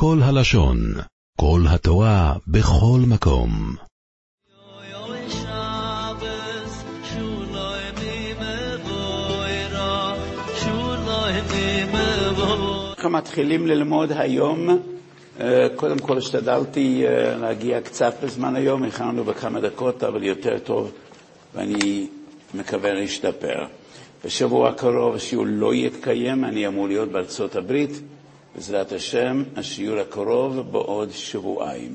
כל הלשון, כל התורה, בכל מקום. אנחנו מתחילים ללמוד היום. אה, קודם כל השתדלתי אה, להגיע קצת בזמן היום, הכנו בכמה דקות, אבל יותר טוב, ואני מקווה להשתפר. בשבוע הקרוב השיעור לא יתקיים, אני אמור להיות בארצות הברית, בעזרת השם, השיעור הקרוב בעוד שבועיים.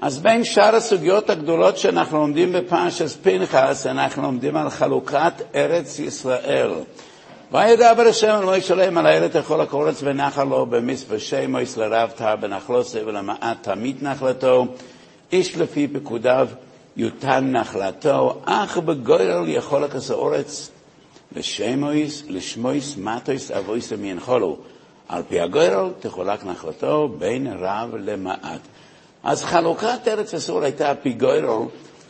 אז בין שאר הסוגיות הגדולות שאנחנו לומדים בפרשת פנחס, אנחנו לומדים על חלוקת ארץ ישראל. וידע ברשם אלוהי שלם על הארץ לכל הקורץ ונחל לו במצווה שמויס לרב תר בנחלוסי ולמעט תמיד נחלתו, איש לפי פקודיו יותן נחלתו, אך בגוירל יכול לכס האורץ לשמויס, לשמויס מטויס אבויס ומינחולו. על פי הגוירל תחולק נחלתו בין רב למעט. אז חלוקת ארץ ישראל הייתה על פי גוירל,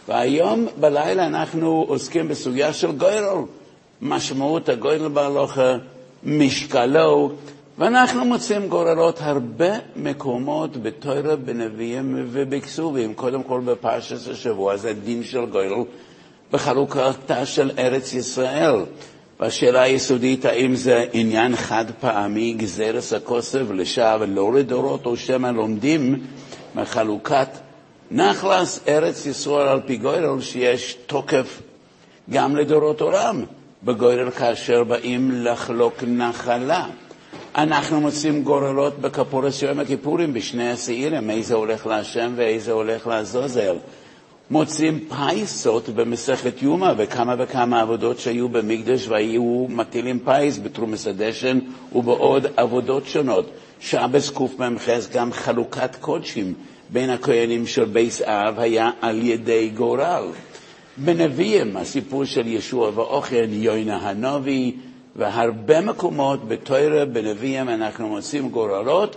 והיום בלילה אנחנו עוסקים בסוגיה של גוירל. משמעות הגודל בהלוכה, משקלו, ואנחנו מוצאים גורלות הרבה מקומות בתוירה, בנביאים ובכסובים. קודם כל בפרשת השבוע זה דין של גודל בחלוקתה של ארץ ישראל. והשאלה היסודית, האם זה עניין חד פעמי, גזרס הכוסף לשעה ולא לדורות, או שמא לומדים מחלוקת נחלס ארץ ישראל על פי גודל שיש תוקף גם לדורות עולם. בגודל כאשר באים לחלוק נחלה. אנחנו מוצאים גורלות בכפורס יום הכיפורים בשני השעירים, איזה הולך להשם ואיזה הולך לעזוזל. מוצאים פייסות במסכת יומא וכמה וכמה עבודות שהיו במקדש והיו מטילים פייס בתרומת הדשן ובעוד עבודות שונות. שבת קמ"ח גם חלוקת קודשים בין הכהנים של בית אב היה על ידי גורל. בנביאים, הסיפור של יהושע ועכן, יונה הנביא, והרבה מקומות בתורה, בנביאים, אנחנו מוצאים גורלות,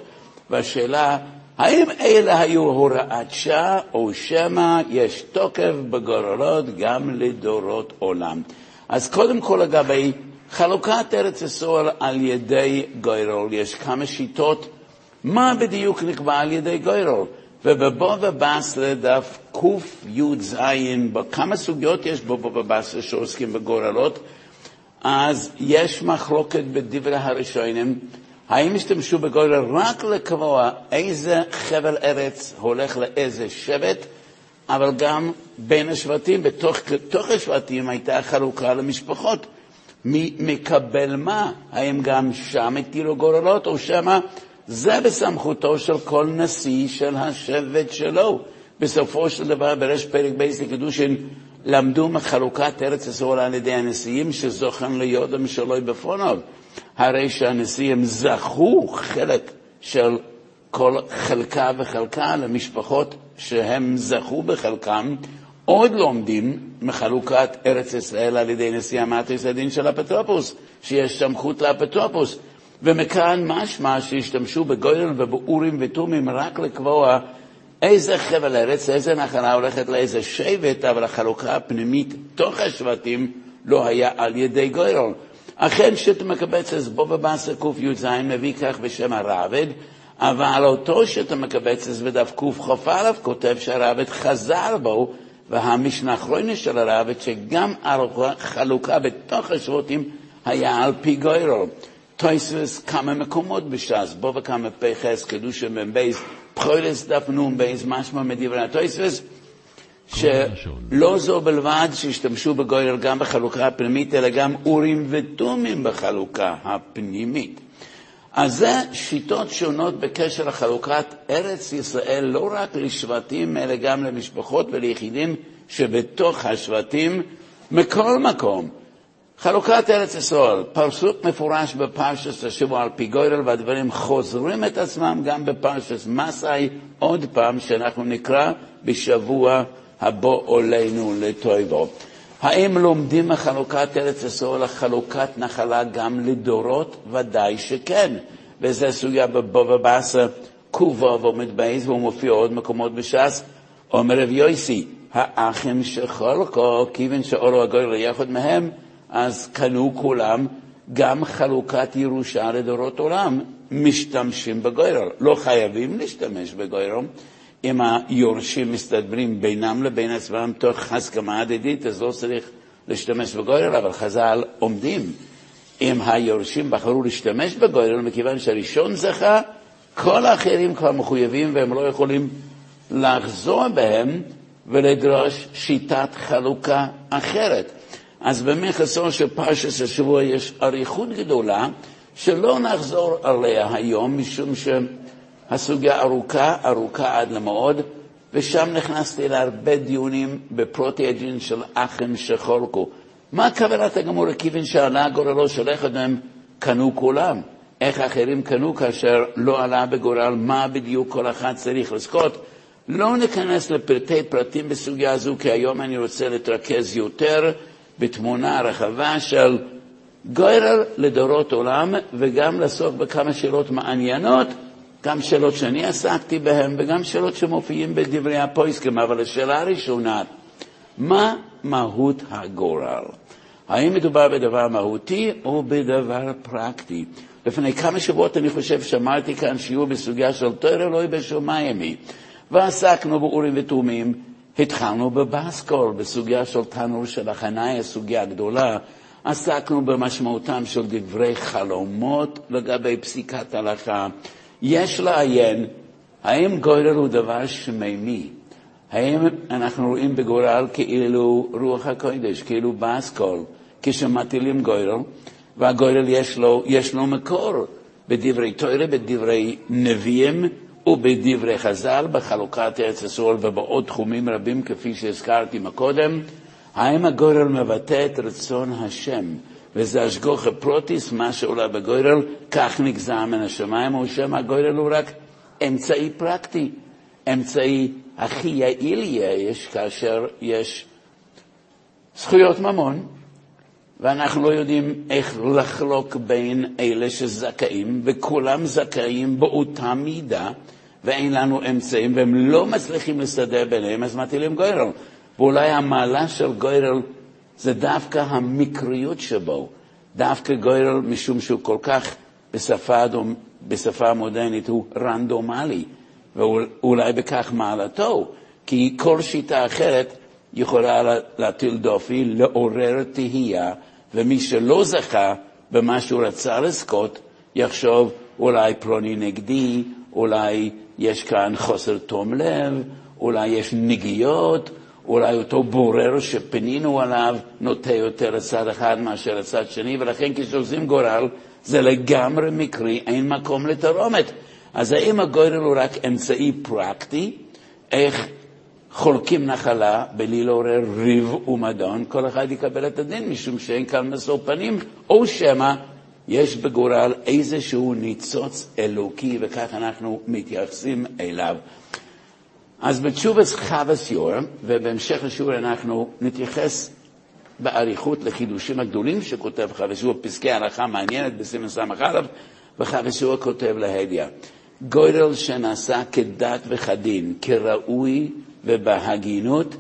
והשאלה, האם אלה היו הוראת שעה, או שמא יש תוקף בגורלות גם לדורות עולם? אז קודם כל לגבי חלוקת ארץ ישראל על ידי גוירול, יש כמה שיטות מה בדיוק נקבע על ידי גוירול. ובבובה בסלה דף קי"ז, בכמה סוגיות יש בבובה בסלה שעוסקים בגורלות, אז יש מחלוקת בדברי הראשונים, האם השתמשו בגורל רק לקבוע איזה חבל ארץ הולך לאיזה שבט, אבל גם בין השבטים, בתוך, בתוך השבטים הייתה חלוקה למשפחות. מי מקבל מה? האם גם שם הטילו גורלות, או שמא זה בסמכותו של כל נשיא של השבט שלו. בסופו של דבר, ברש פרק בייס לקדושין, למדו מחלוקת ארץ ישראל על ידי הנשיאים שזוכן ליודם שלו בפוניו. הרי שהנשיאים זכו חלק של כל חלקה וחלקה למשפחות שהם זכו בחלקם, עוד לומדים מחלוקת ארץ ישראל על ידי נשיא המטריס הדין של אפוטרופוס, שיש סמכות לאפוטרופוס. ומכאן משמע שהשתמשו בגוירל ובאורים ותומים רק לקבוע איזה חבל ארץ, איזה נחלה הולכת לאיזה שבט, אבל החלוקה הפנימית תוך השבטים לא היה על ידי גוירל. אכן שת מקבצס בו בבאסה קי"ז מביא כך בשם הרעבד, אבל אותו שת מקבצס בדף קכ"א כותב שהרעבד חזר בו, והמשנה האחרונה של הרעבד שגם החלוקה בתוך השבטים היה על פי גוירל. טויסס כמה מקומות בש"ס, בו וכמה פחס, קדושה מבייס, פחוילס דף בייס, משמע מדברי הטויסס, שלא זו בלבד שהשתמשו בגוירל גם בחלוקה הפנימית, אלא גם אורים ותומים בחלוקה הפנימית. אז זה שיטות שונות בקשר לחלוקת ארץ ישראל, לא רק לשבטים, אלא גם למשפחות וליחידים שבתוך השבטים, מכל מקום. חלוקת ארץ ישראל, פרסוק מפורש בפרשת השבוע על פי גוירל, והדברים חוזרים את עצמם גם בפרשת מסאי, עוד פעם, שאנחנו נקרא בשבוע הבא עולנו לטויבו. האם לומדים מחלוקת ארץ ישראל לחלוקת נחלה גם לדורות? ודאי שכן. וזו סוגיה בבבא באסה ק"ו עומד בייס, והוא מופיע עוד מקומות בש"ס. אומר רב יויסי, האחים שחולקו, כיוון שאורו הגוירל יחד מהם, אז קנו כולם גם חלוקת ירושה לדורות עולם, משתמשים בגוירל. לא חייבים להשתמש בגוירל. אם היורשים מסתדרים בינם לבין עצמם תוך הסכמה הדדית, אז לא צריך להשתמש בגוירל, אבל חז"ל עומדים. אם היורשים בחרו להשתמש בגוירל, מכיוון שהראשון זכה, כל האחרים כבר מחויבים והם לא יכולים לחזור בהם ולדרוש שיטת חלוקה אחרת. אז במכסו של פרשת השבוע יש אריכות גדולה שלא נחזור עליה היום, משום שהסוגיה ארוכה, ארוכה עד למאוד, ושם נכנסתי להרבה דיונים בפרוטי של אחים שחולקו. מה כוונת הגמור כיוון שעלה גורלו של אחד מהם קנו כולם? איך אחרים קנו כאשר לא עלה בגורל מה בדיוק כל אחד צריך לזכות? לא ניכנס לפרטי פרטים בסוגיה הזו, כי היום אני רוצה להתרכז יותר בתמונה רחבה של גוירל לדורות עולם, וגם לעסוק בכמה שאלות מעניינות, גם שאלות שאני עסקתי בהן וגם שאלות שמופיעים בדברי הפויסקים. אבל השאלה הראשונה, מה מהות הגורל? האם מדובר בדבר מהותי או בדבר פרקטי? לפני כמה שבועות אני חושב שאמרתי כאן שיעור בסוגיה של תואר אלוהי בשמיימי, ועסקנו באורים ותומים, התחלנו בבסקול, בסוגיה של תנור של החנאי, הסוגיה הגדולה, עסקנו במשמעותם של דברי חלומות לגבי פסיקת הלכה. יש לעיין האם גורל הוא דבר שמימי, האם אנחנו רואים בגורל כאילו רוח הקודש, כאילו באסקול, כשמטילים גורל, והגורל יש לו, יש לו מקור בדברי תוירה, בדברי נביאים ובדברי חז"ל, בחלוקת ארץ ישראל ובעוד תחומים רבים כפי שהזכרתי מקודם, האם הגורל מבטא את רצון השם, וזה אשגוחה פרוטיס, מה שעולה בגורל, כך נגזר מן השמיים, או שם הגורל הוא רק אמצעי פרקטי, אמצעי הכי יעיל יש כאשר יש זכויות ממון, ואנחנו לא יודעים איך לחלוק בין אלה שזכאים, וכולם זכאים באותה מידה, ואין לנו אמצעים, והם לא מצליחים לסדר ביניהם, אז מטילים גוירל. ואולי המעלה של גוירל זה דווקא המקריות שבו, דווקא גוירל, משום שהוא כל כך, בשפה, בשפה המודרנית, הוא רנדומלי, ואולי בכך מעלתו, כי כל שיטה אחרת יכולה להטיל דופי, לעורר תהייה, ומי שלא זכה במה שהוא רצה לזכות, יחשוב אולי פלוני נגדי, אולי יש כאן חוסר תום לב, אולי יש נגיעות, אולי אותו בורר שפנינו עליו נוטה יותר לצד אחד מאשר לצד שני, ולכן כשעושים גורל זה לגמרי מקרי, אין מקום לתרומת. אז האם הגורל הוא רק אמצעי פרקטי, איך חולקים נחלה בלי לעורר ריב ומדון, כל אחד יקבל את הדין משום שאין כאן משוא פנים, או שמא יש בגורל איזשהו ניצוץ אלוקי וכך אנחנו מתייחסים אליו. אז בתשובת חווה יור, ובהמשך השיעור אנחנו נתייחס באריכות לחידושים הגדולים שכותב חווה יור, פסקי הלכה מעניינת בסימן ס"א, וחווה יור כותב להדיא. גודל שנעשה כדת וכדין, כראוי ובהגינות,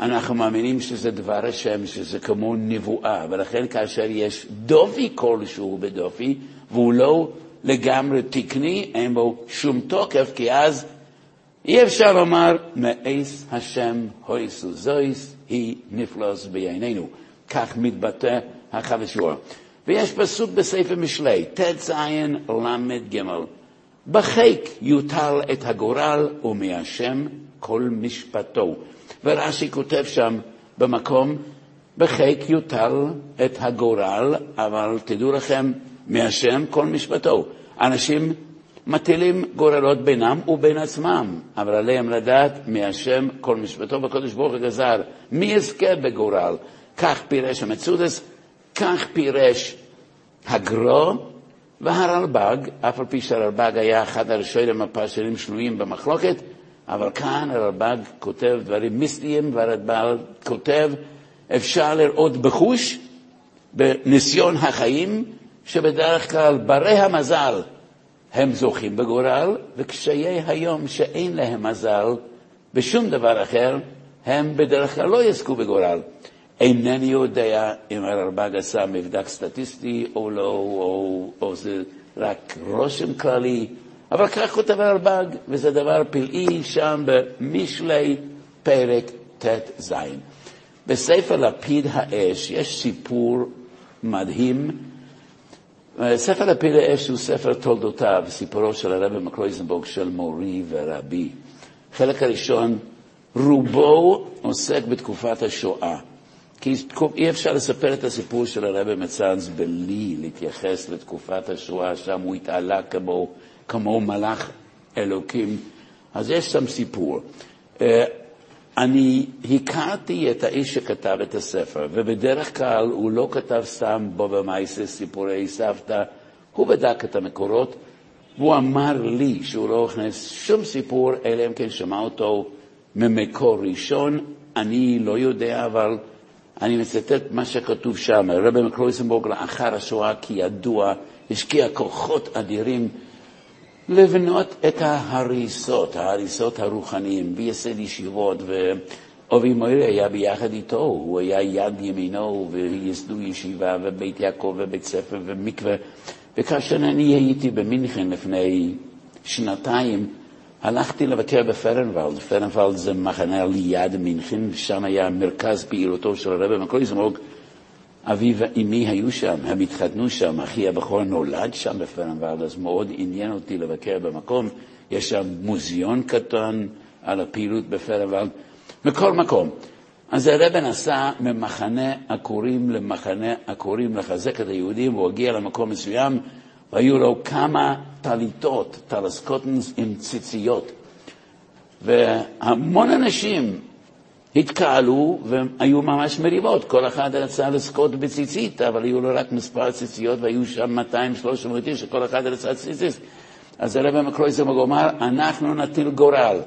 אנחנו מאמינים שזה דבר השם, שזה כמו נבואה, ולכן כאשר יש דופי כלשהו בדופי, והוא לא לגמרי תקני, אין בו שום תוקף, כי אז אי אפשר לומר, מאיס השם הויסו זויס, היא נפלוס בעינינו. כך מתבטא החבשור. ויש פסוק בספר משלי, ט"ז ל"ג, בחיק יוטל את הגורל ומהשם כל משפטו. ורש"י כותב שם במקום, בחיק יוטל את הגורל, אבל תדעו לכם, מהשם כל משפטו. אנשים מטילים גורלות בינם ובין עצמם, אבל עליהם לדעת מהשם כל משפטו, והקדוש ברוך הוא גזר, מי יזכה בגורל? כך פירש המצודס, כך פירש הגרו והרלב"ג, אף על פי שהרלב"ג היה אחד הראשונים הפרשנים שנויים במחלוקת, אבל כאן הרלב"ג כותב דברים מיסטיים, והרלב"ג כותב, אפשר לראות בחוש, בניסיון החיים, שבדרך כלל ברי המזל הם זוכים בגורל, וקשיי היום שאין להם מזל בשום דבר אחר, הם בדרך כלל לא יזכו בגורל. אינני יודע אם הרלב"ג עשה מבדק סטטיסטי או לא, או, או זה רק רושם כללי, אבל כך כותב הרלב"ג, וזה דבר פלאי שם במשלי פרק ט"ז. בספר לפיד האש יש סיפור מדהים. ספר לפיד האש הוא ספר תולדותיו, סיפורו של הרבי מקרויזנבורג של מורי ורבי. חלק הראשון, רובו עוסק בתקופת השואה. כי אי אפשר לספר את הסיפור של הרבי מצאנז בלי להתייחס לתקופת השואה, שם הוא התעלה כמו, כמו מלאך אלוקים. אז יש שם סיפור. אני הכרתי את האיש שכתב את הספר, ובדרך כלל הוא לא כתב סתם בו במייסה סיפורי סבתא, הוא בדק את המקורות, והוא אמר לי שהוא לא הכנס שום סיפור, אלא אם כן שמע אותו ממקור ראשון. אני לא יודע, אבל אני מצטט מה שכתוב שם. רבי מקרויסנבורג לאחר השואה, כידוע, השקיע כוחות אדירים לבנות את ההריסות, ההריסות הרוחניים, וייסד ישיבות, ואובי מוירי היה ביחד איתו, הוא היה יד ימינו, וייסדו ישיבה, ובית יעקב, ובית ספר, ומקווה. וכאשר אני הייתי במינכן לפני שנתיים, הלכתי לבקר בפרנוולד. פרנוולד זה מחנה ליד מינכן, ושם היה מרכז פעילותו של הרבי מקלויזנבורג. אבי ואמי היו שם, הם התחתנו שם, אחי הבכור נולד שם בפרנוולד, אז מאוד עניין אותי לבקר במקום. יש שם מוזיאון קטן על הפעילות בפרנוולד, מכל מקום. אז הרב נסע ממחנה עקורים למחנה עקורים לחזק את היהודים, הוא הגיע למקום מסוים, והיו לו כמה טליתות, טלסקוטנס עם ציציות. והמון אנשים התקהלו והיו ממש מריבות, כל אחד רצה לזכות בציצית, אבל היו לו רק מספר ציציות והיו שם 200-300 איש שכל אחד רצה ציצית. אז הרב מקרויזר אמר, אנחנו נטיל גורל.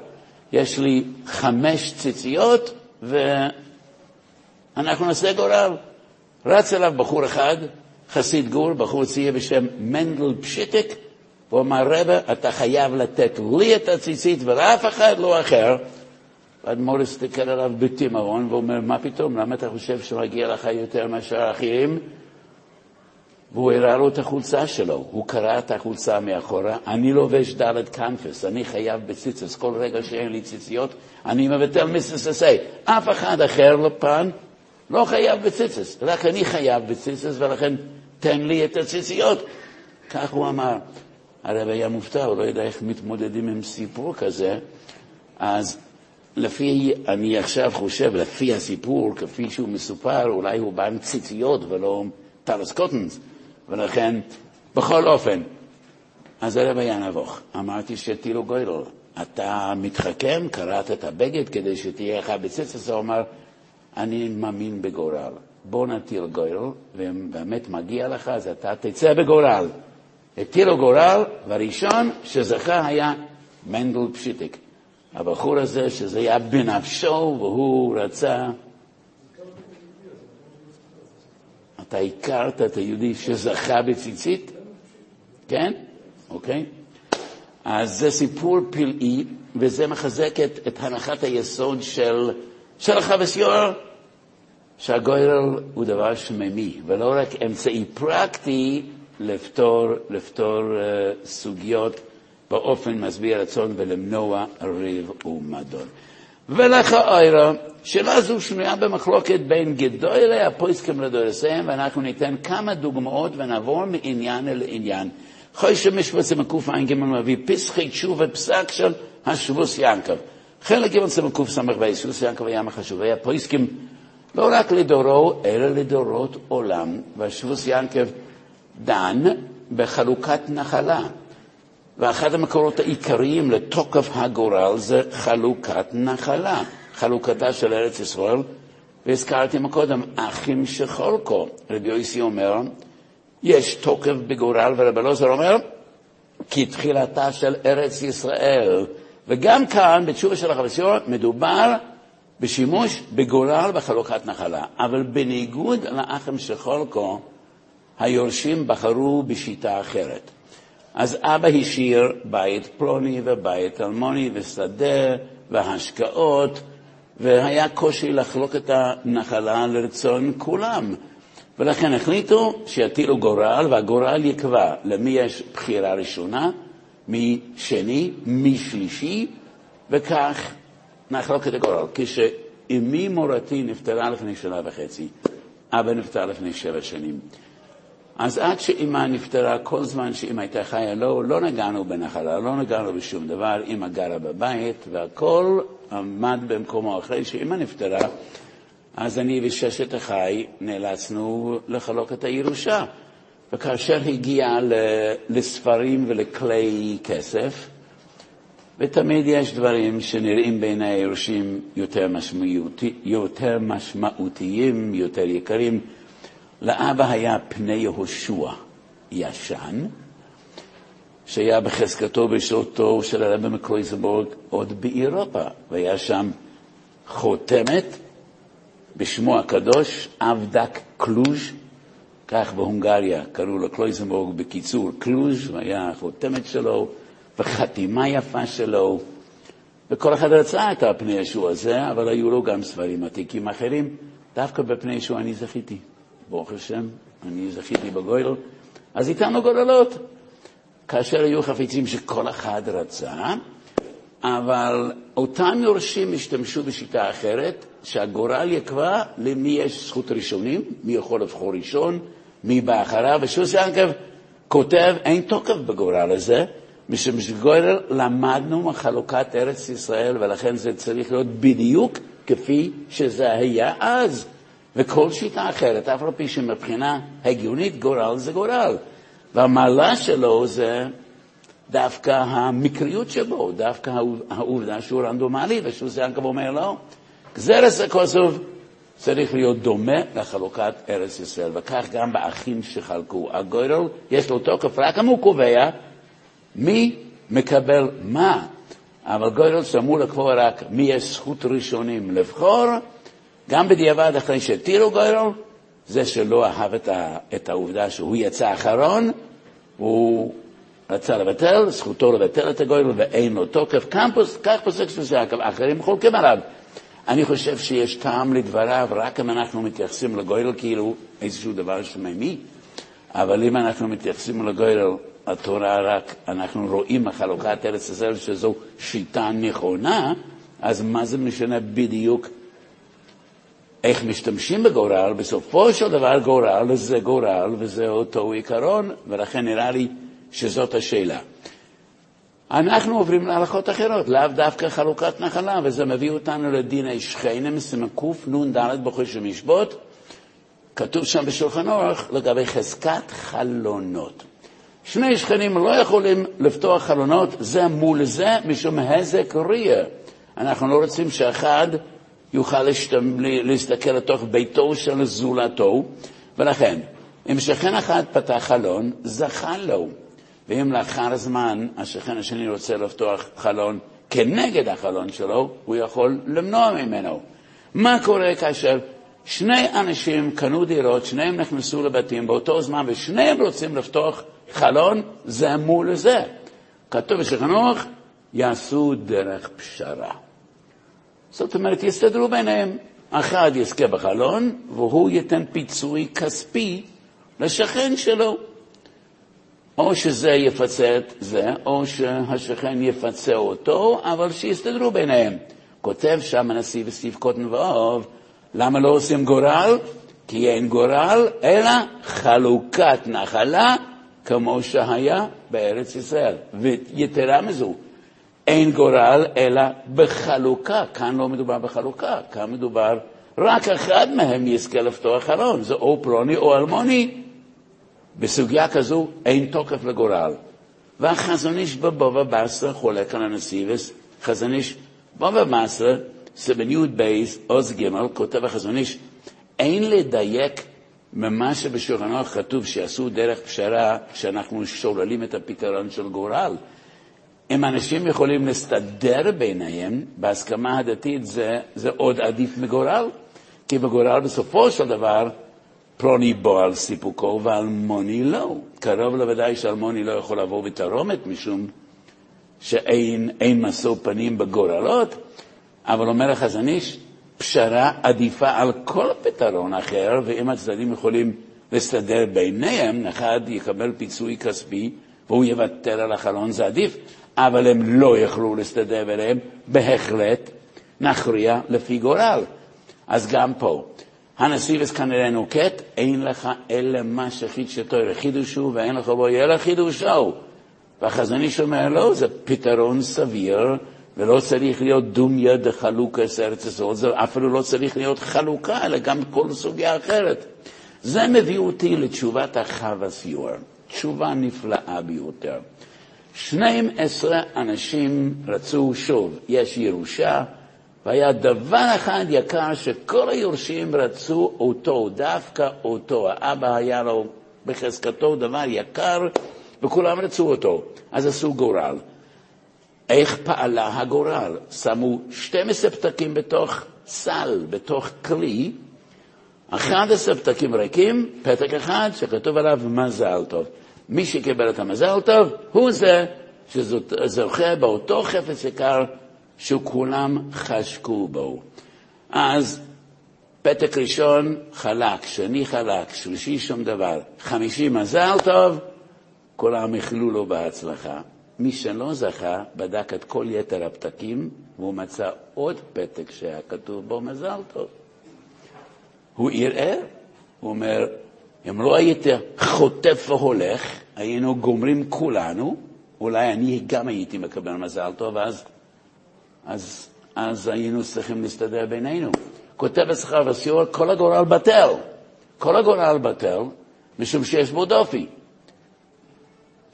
יש לי חמש ציציות ואנחנו נעשה גורל. רץ אליו בחור אחד, חסיד גור, בחור צעיר בשם מנדל פשיטק, והוא אמר, רבה, אתה חייב לתת לי את הציצית ולאף אחד לא אחר. והאדמו"ר הסתכל עליו בתימרון ואומר, מה פתאום, למה אתה חושב שמגיע לך יותר מאשר האחרים? והוא הראה לו את החולצה שלו, הוא קרא את החולצה מאחורה, אני לובש דלת קנפס, אני חייב בציצס, כל רגע שאין לי ציציות, אני מבטל מיסססי. אף אחד אחר לפן לא חייב בציצס, רק אני חייב בציצס, ולכן תן לי את הציציות. כך הוא אמר. הרב היה מופתע, הוא לא יודע איך מתמודדים עם סיפור כזה, אז לפי, אני עכשיו חושב, לפי הסיפור, כפי שהוא מסופר, אולי הוא בא עם ציציות ולא טלס קוטנס, ולכן, בכל אופן, אז הרב היה נבוך. אמרתי שתילו גוידל, אתה מתחכם, קראת את הבגד כדי שתהיה לך בציצס, הוא אמר, אני מאמין בגורל. בוא נטיל גוידל, ובאמת מגיע לך, אז אתה תצא בגורל. הטילו גורל, והראשון שזכה היה מנדל פשיטיק. הבחור הזה, שזה היה בנפשו, והוא רצה... אתה הכרת את היהודי שזכה בציצית? כן? אוקיי. אז זה סיפור פלאי, וזה מחזק את, את הנחת היסוד של, של החבסיור, שהגוירל הוא דבר שמימי, ולא רק אמצעי פרקטי לפתור, לפתור uh, סוגיות באופן משביע רצון ולמנוע ריב ומדון. ולכאורה, שאלה זו שנויה במחלוקת בין גדולי הפויסקים לדורסיהם, ואנחנו ניתן כמה דוגמאות ונעבור מעניין לעניין. חוישה משפט סמקע"ג מביא פסחי תשובה פסק של השבוס ינקב. חלק ג' סמקס"ב, שבוס ינקב היה מחשובי הפויסקים לא רק לדורו, אלא לדורות עולם, והשבוס ינקב דן בחלוקת נחלה. ואחד המקורות העיקריים לתוקף הגורל זה חלוקת נחלה, חלוקתה של ארץ ישראל, והזכרתי מקודם, אחים שחולקו. רבי יוסי אומר, יש תוקף בגורל, ורבי אלעזר אומר, כי תחילתה של ארץ ישראל. וגם כאן, בתשובה של החבסיור, מדובר בשימוש בגורל בחלוקת נחלה. אבל בניגוד לאחים שחולקו, היורשים בחרו בשיטה אחרת. אז אבא השאיר בית פלוני ובית אלמוני ושדה והשקעות, והיה קושי לחלוק את הנחלה לרצון כולם. ולכן החליטו שיטילו גורל, והגורל יקבע למי יש בחירה ראשונה, מי שני, מי שלישי, וכך נחלוק את הגורל. כשאמי מורתי נפטרה לפני שנה וחצי, אבא נפטר לפני שבע שנים. אז עד שאמא נפטרה, כל זמן שאמא הייתה חיה, לא, לא נגענו בנחלה, לא נגענו בשום דבר, אמא גרה בבית, והכל עמד במקומו. אחרי שאמא נפטרה, אז אני וששת אחי נאלצנו לחלוק את הירושה. וכאשר הגיע לספרים ולכלי כסף, ותמיד יש דברים שנראים בעיני היורשים יותר, משמעותי, יותר משמעותיים, יותר יקרים. לאבא היה פני יהושע ישן, שהיה בחזקתו בשעותו של הרבי מקרויזבורג עוד באירופה, והיה שם חותמת בשמו הקדוש, אבדק קלוז', כך בהונגריה קראו לו קלויזנבורג בקיצור קלוז', והיה החותמת שלו וחתימה יפה שלו, וכל אחד רצה את הפני ישוע הזה, אבל היו לו גם ספרים עתיקים אחרים. דווקא בפני ישוע אני זכיתי, ברוך השם, אני זכיתי בגויל. אז איתנו גוללות, כאשר היו חפיצים שכל אחד רצה, אבל אותם יורשים השתמשו בשיטה אחרת, שהגורל יקבע למי יש זכות ראשונים, מי יכול לבחור ראשון, מי בא אחריו, ושוס ינקב כותב, אין תוקף בגורל הזה, משום שגורל למדנו מחלוקת ארץ ישראל, ולכן זה צריך להיות בדיוק כפי שזה היה אז. וכל שיטה אחרת, אף על פי שמבחינה הגיונית גורל זה גורל. והמעלה שלו זה דווקא המקריות שבו, דווקא העובדה שהוא רנדומלי, ושהוא ינקב אומר לא. גזרס הכוסוב צריך להיות דומה לחלוקת ארץ ישראל, וכך גם באחים שחלקו. הגוירל יש לו תוקף רק אם הוא קובע מי מקבל מה, אבל גוירל שאמור לקבוע רק מי יש זכות ראשונים לבחור, גם בדיעבד אחרי שהתירו גוירל, זה שלא אהב את, ה, את העובדה שהוא יצא אחרון, הוא רצה לבטל, זכותו לבטל את הגוירל ואין לו תוקף. כך פוסק שזה, אחרים חולקים עליו. אני חושב שיש טעם לדבריו רק אם אנחנו מתייחסים לגוירל כאילו איזשהו דבר שממי, אבל אם אנחנו מתייחסים לגוירל, התורה רק, אנחנו רואים מחלוקת ארץ ישראל שזו שיטה נכונה, אז מה זה משנה בדיוק איך משתמשים בגורל? בסופו של דבר גורל זה גורל וזה אותו עיקרון, ולכן נראה לי שזאת השאלה. אנחנו עוברים להלכות אחרות, לאו דווקא חלוקת נחלה, וזה מביא אותנו לדיני שכנים, סימן קנ"ד בחוש משבות. כתוב שם בשולחן אורך לגבי חזקת חלונות. שני שכנים לא יכולים לפתוח חלונות זה מול זה משום הזק ריאה. אנחנו לא רוצים שאחד יוכל. להסתכל לתוך ביתו של זולתו, ולכן, אם שכן אחד פתח חלון, זכה לו. ואם לאחר זמן השכן השני רוצה לפתוח חלון כנגד החלון שלו, הוא יכול למנוע ממנו. מה קורה כאשר שני אנשים קנו דירות, שניהם נכנסו לבתים באותו זמן ושניהם רוצים לפתוח חלון זה מול זה? כתוב בשכנוך, יעשו דרך פשרה. זאת אומרת, יסתדרו ביניהם. אחד יזכה בחלון, והוא ייתן פיצוי כספי לשכן שלו. או שזה יפצה את זה, או שהשכן יפצה אותו, אבל שיסתדרו ביניהם. כותב שם הנשיא בסעיף קוטן ואוב, למה לא עושים גורל? כי אין גורל, אלא חלוקת נחלה כמו שהיה בארץ ישראל. ויתרה מזו, אין גורל אלא בחלוקה. כאן לא מדובר בחלוקה, כאן מדובר, רק אחד מהם יזכה לפתוח חלון, זה או פלוני או אלמוני. בסוגיה כזו אין תוקף לגורל. והחזון איש בבובה בסרה חולק על הנסיבס, חזון איש בבא בסרה, סבן י' בייס, עוז ג', כותב החזון איש, אין לדייק ממה שבשולחנו כתוב שיעשו דרך פשרה, שאנחנו שוללים את הפתרון של גורל. אם אנשים יכולים להסתדר ביניהם, בהסכמה הדתית זה, זה עוד עדיף מגורל, כי בגורל בסופו של דבר פלוני בו על סיפוקו ואלמוני לא. קרוב לוודאי שאלמוני לא יכול לבוא בתרעומת משום שאין משוא פנים בגורלות, אבל אומר החזון איש, פשרה עדיפה על כל פתרון אחר, ואם הצדדים יכולים להסתדר ביניהם, אחד יקבל פיצוי כספי והוא יוותר על החלון, זה עדיף, אבל הם לא יכלו להסתדר ביניהם, בהחלט נכריע לפי גורל. אז גם פה, הנסיבס כנראה נוקט, אין לך אלא מה שחידשתו חידושו ואין לך בו יהיה חידושו. והחזון איש אומר, לא, זה פתרון סביר, ולא צריך להיות דומיה דחלוקס ארץ ישראל, זה אפילו לא צריך להיות חלוקה, אלא גם כל סוגיה אחרת. זה מביא אותי לתשובת החווה סיור, תשובה נפלאה ביותר. 12 אנשים רצו שוב, יש ירושה, והיה דבר אחד יקר שכל היורשים רצו אותו, דווקא אותו. האבא היה לו בחזקתו דבר יקר, וכולם רצו אותו. אז עשו גורל. איך פעלה הגורל? שמו 12 פתקים בתוך סל, בתוך כלי, 11 פתקים ריקים, פתק אחד שכתוב עליו מזל טוב. מי שקיבל את המזל טוב הוא זה שזוכה באותו חפץ יקר שכולם חשקו בו. אז פתק ראשון חלק, שני חלק, שלישי שום דבר, חמישי מזל טוב, כולם איחלו לו בהצלחה. מי שלא זכה, בדק את כל יתר הפתקים, והוא מצא עוד פתק שהיה כתוב בו מזל טוב. הוא ערער, הוא אומר, אם לא היית חוטף והולך, היינו גומרים כולנו, אולי אני גם הייתי מקבל מזל טוב, אז, אז, אז היינו צריכים להסתדר בינינו. כותב אצלך בסיור, כל הגורל בטל. כל הגורל בטל, משום שיש בו דופי.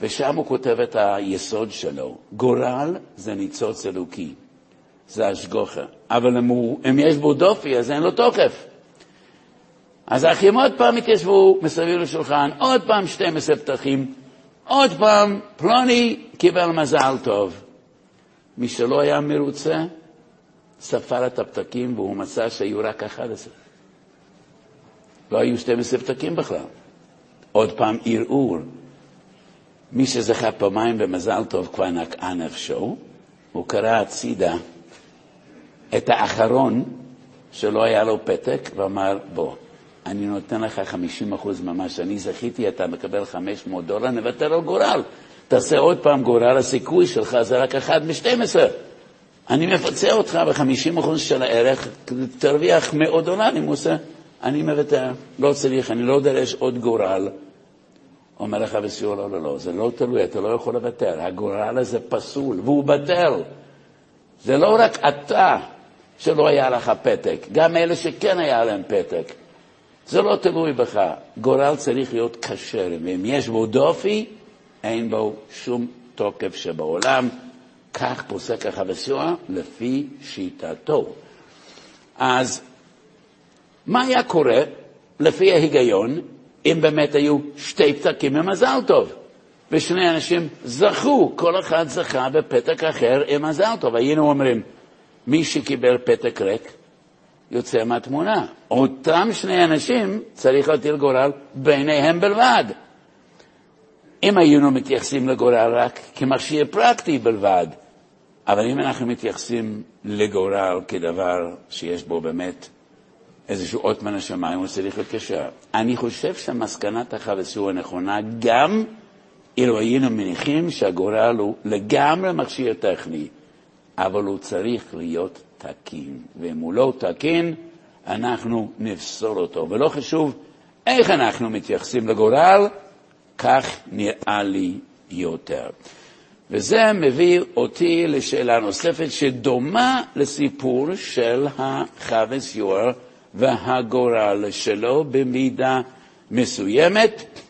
ושם הוא כותב את היסוד שלו. גורל זה ניצוץ אלוקי, זה השגוחה. אבל אם, הוא, אם יש בו דופי, אז אין לו תוקף. אז האחים עוד פעם התיישבו מסביב לשולחן, עוד פעם 12 פתחים, עוד פעם פלוני קיבל מזל טוב. מי שלא היה מרוצה, ספר את הפתקים והוא מצא שהיו רק 11. לא היו 12 פתקים בכלל. עוד פעם ערעור. מי שזכה פעמיים במזל טוב כבר נקעה נפשו, הוא קרא הצידה את האחרון שלא היה לו פתק ואמר, בוא, אני נותן לך 50% ממה שאני זכיתי, אתה מקבל 500 דולר, נוותר על גורל. תעשה עוד פעם גורל, הסיכוי שלך זה רק 1 מ-12. אני מפצה אותך ב-50% של הערך, תרוויח מאות דולרים, עושה, אני מוותר, לא צריך, אני לא דרש עוד גורל. אומר לך בסיור, לא, לא, לא, זה לא תלוי, אתה לא יכול לוותר, הגורל הזה פסול, והוא בטל. זה לא רק אתה שלא היה לך פתק, גם אלה שכן היה להם פתק. זה לא תלוי בך. גורל צריך להיות כשר, ואם יש בו דופי, אין בו שום תוקף שבעולם. כך פוסק החבסיוע לפי שיטתו. אז מה היה קורה, לפי ההיגיון, אם באמת היו שתי פתקים ממזל טוב, ושני אנשים זכו, כל אחד זכה בפתק אחר עם מזל טוב. היינו אומרים, מי שקיבל פתק ריק, יוצא מהתמונה. אותם שני אנשים צריך להטיל גורל ביניהם בלבד. אם היינו מתייחסים לגורל רק כמכשיר פרקטי בלבד, אבל אם אנחנו מתייחסים לגורל כדבר שיש בו באמת איזשהו אות מן השמיים, הוא צריך לקשר. אני חושב שמסקנת החבצור הנכונה, גם אילו היינו מניחים שהגורל הוא לגמרי מכשיר טכני, אבל הוא צריך להיות תקין, ואם הוא לא תקין, אנחנו נפסול אותו. ולא חשוב איך אנחנו מתייחסים לגורל, כך נראה לי יותר. וזה מביא אותי לשאלה נוספת שדומה לסיפור של החווה יור והגורל שלו במידה מסוימת.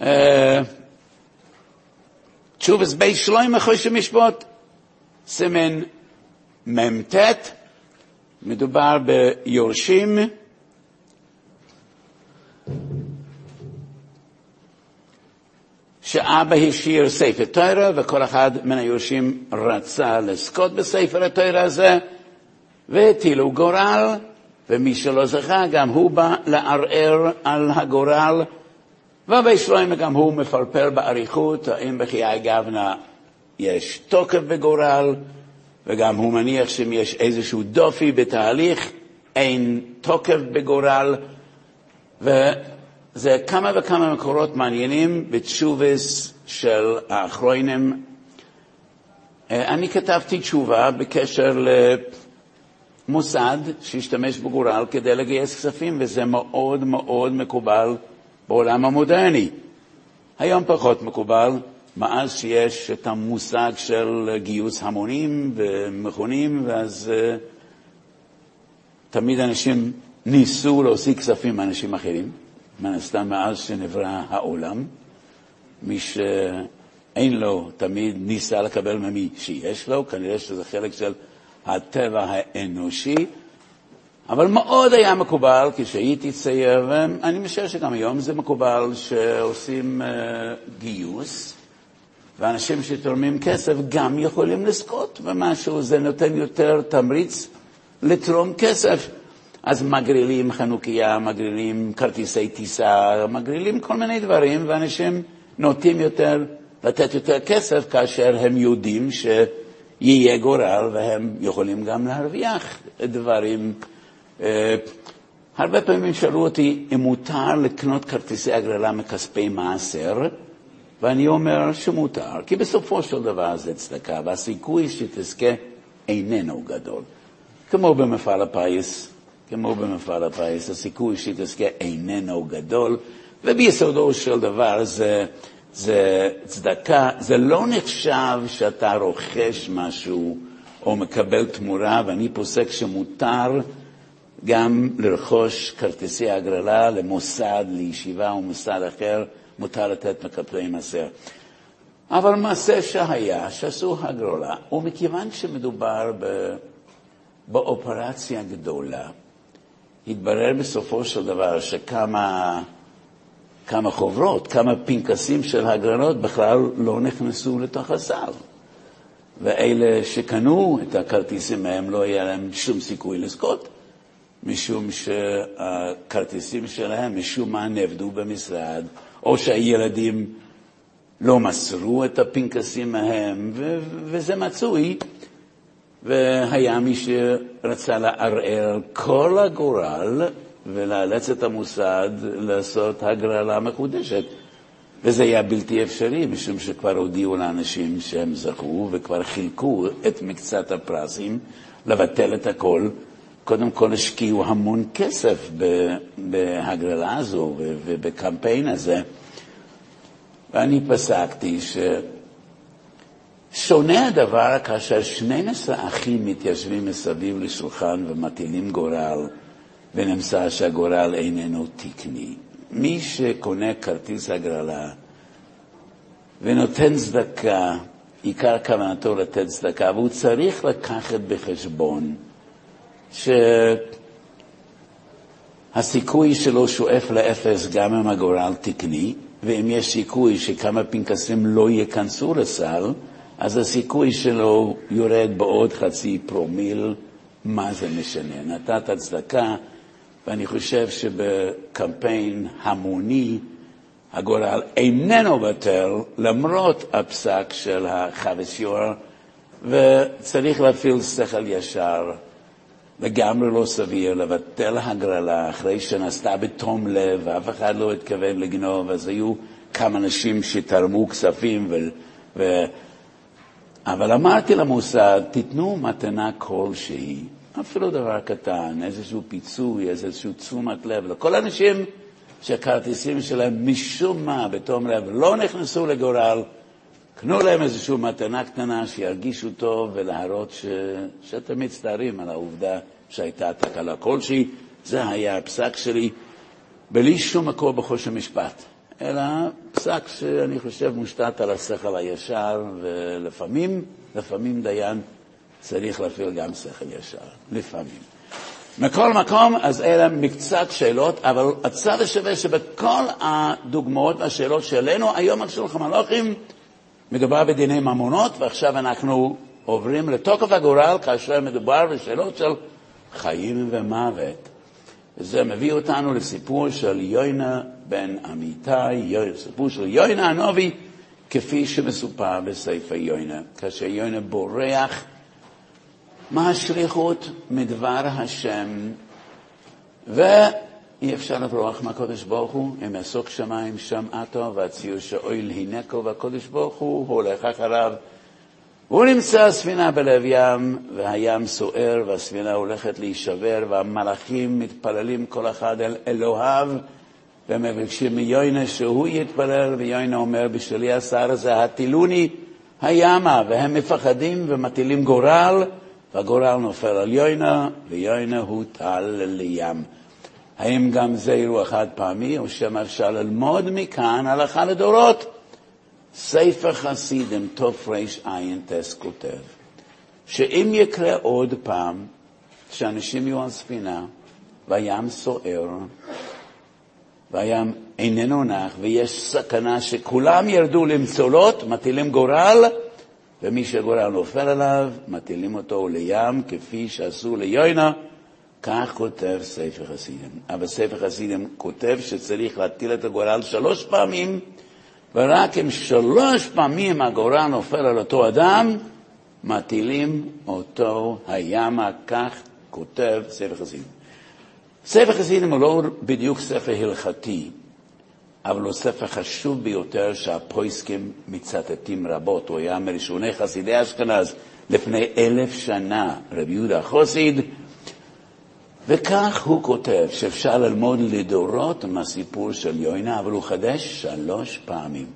Uh, תשובס בי שלוים אחרי משפוט, סימן מ"ט, מדובר ביורשים, שאבא השאיר ספר תוירה וכל אחד מן היורשים רצה לזכות בספר התוירה הזה והטילו גורל ומי שלא זכה גם הוא בא לערער על הגורל שלוימה גם הוא מפרפר באריכות, האם בחיי גבנה יש תוקף בגורל, וגם הוא מניח שאם יש איזשהו דופי בתהליך, אין תוקף בגורל, וזה כמה וכמה מקורות מעניינים בתשובס של האחרונים. אני כתבתי תשובה בקשר למוסד שהשתמש בגורל כדי לגייס כספים, וזה מאוד מאוד מקובל בעולם המודרני. היום פחות מקובל, מאז שיש את המושג של גיוס המונים ומכונים, ואז uh, תמיד אנשים ניסו להוציא כספים מאנשים אחרים, מן הסתם מאז שנברא העולם. מי שאין לו תמיד ניסה לקבל ממי שיש לו, כנראה שזה חלק של הטבע האנושי, אבל מאוד היה מקובל כשהייתי צעיר, ואני משער שגם היום זה מקובל שעושים uh, גיוס, ואנשים שתורמים כסף גם יכולים לזכות במשהו, זה נותן יותר תמריץ לתרום כסף. אז מגרילים חנוכיה, מגרילים כרטיסי טיסה, מגרילים כל מיני דברים, ואנשים נוטים יותר לתת יותר כסף כאשר הם יודעים שיהיה גורל והם יכולים גם להרוויח דברים. אה, הרבה פעמים שאלו אותי אם מותר לקנות כרטיסי הגרלה מכספי מעשר, ואני אומר שמותר, כי בסופו של דבר זה צדקה, והסיכוי שתזכה איננו גדול. כמו במפעל הפיס, כמו במפעל הפיס, הסיכוי שתזכה איננו גדול, וביסודו של דבר זה, זה צדקה, זה לא נחשב שאתה רוכש משהו או מקבל תמורה, ואני פוסק שמותר גם לרכוש כרטיסי הגרלה למוסד, לישיבה או מוסד אחר, מותר לתת מקפלי מעשר. אבל מעשה שהיה, שעשו הגרלה, ומכיוון שמדובר ב... באופרציה גדולה, התברר בסופו של דבר שכמה כמה חוברות, כמה פנקסים של הגרלות בכלל לא נכנסו לתוך הסל. ואלה שקנו את הכרטיסים מהם לא היה להם שום סיכוי לזכות. משום שהכרטיסים שלהם משום מה נאבדו במשרד, או שהילדים לא מסרו את הפנקסים מהם, ו- וזה מצוי. והיה מי שרצה לערער כל הגורל ולאלץ את המוסד לעשות הגרלה מחודשת. וזה היה בלתי אפשרי, משום שכבר הודיעו לאנשים שהם זכו וכבר חילקו את מקצת הפרסים, לבטל את הכל קודם כל השקיעו המון כסף בהגרלה הזו ובקמפיין הזה, ואני פסקתי ששונה הדבר כאשר 12 אחים מתיישבים מסביב לשולחן ומטילים גורל, ונמצא שהגורל איננו תקני. מי שקונה כרטיס הגרלה ונותן צדקה, עיקר כוונתו לתת צדקה, והוא צריך לקחת בחשבון שהסיכוי שלו שואף לאפס גם אם הגורל תקני, ואם יש סיכוי שכמה פנקסים לא ייכנסו לסל, אז הסיכוי שלו יורד בעוד חצי פרומיל, מה זה משנה? נתת צדקה, ואני חושב שבקמפיין המוני הגורל איננו בטל, למרות הפסק של החוויסיור, וצריך להפעיל שכל ישר. לגמרי לא סביר לבטל הגרלה אחרי שנעשתה בתום לב ואף אחד לא התכוון לגנוב, אז היו כמה אנשים שתרמו כספים, ו... ו... אבל אמרתי למוסד, תיתנו מתנה כלשהי, אפילו דבר קטן, איזשהו פיצוי, איזשהו תשומת לב, לכל האנשים שהכרטיסים שלהם משום מה בתום לב לא נכנסו לגורל, קנו להם איזושהי מתנה קטנה שירגישו טוב ולהראות ש... שאתם מצטערים על העובדה שהייתה תקלה כלשהי. זה היה הפסק שלי, בלי שום מקור בחוש המשפט, אלא פסק שאני חושב מושתת על השכל הישר, ולפעמים, לפעמים דיין צריך להפעיל גם שכל ישר, לפעמים. מכל מקום, אז אלה מקצת שאלות, אבל הצד השווה שבכל הדוגמאות והשאלות שהעלינו היום על שולחן מלוכים, מדובר בדיני ממונות, ועכשיו אנחנו עוברים לתוקף הגורל כאשר מדובר בשאלות של חיים ומוות. וזה מביא אותנו לסיפור של יוינה בן אמיתי, סיפור של יוינה הנובי, כפי שמסופר בספר יוינה. כאשר יוינה בורח, מה השליחות מדבר השם ואי אפשר לברוח מהקודש ברוך הוא, אם אעסוק שמיים שם עתו, והציור שאויל הינקו, והקודש ברוך הוא הולך אחריו. הוא נמצא הספינה בלב ים, והים סוער, והספינה הולכת להישבר, והמלאכים מתפללים כל אחד אל אלוהיו, ומבקשים מיוינה שהוא יתפלל, ויוינה אומר, בשבילי השר הזה הטילוני הימה, והם מפחדים ומטילים גורל, והגורל נופל על יוינה, ויוינה הוטל לים. האם גם זה אירוע חד פעמי, או שמא אפשר ללמוד מכאן הלכה לדורות? ספר חסידים, תרע"ט כותב, שאם יקרה עוד פעם שאנשים יהיו על ספינה והים סוער, והים איננו נח, ויש סכנה שכולם ירדו למצולות, מטילים גורל, ומי שגורל נופל עליו, מטילים אותו לים, כפי שעשו ליוינה, כך כותב ספר חסידים. אבל ספר חסידים כותב שצריך להטיל את הגורל שלוש פעמים, ורק אם שלוש פעמים הגורל נופל על אותו אדם, מטילים אותו הימה, כך כותב ספר חסידים. ספר חסידים הוא לא בדיוק ספר הלכתי, אבל הוא ספר חשוב ביותר שהפויסקים מצטטים רבות. הוא היה מראשוני חסידי אשכנז לפני אלף שנה, רבי יהודה חוסיד, וכך הוא כותב שאפשר ללמוד לדורות מהסיפור של יוינה, אבל הוא חדש שלוש פעמים.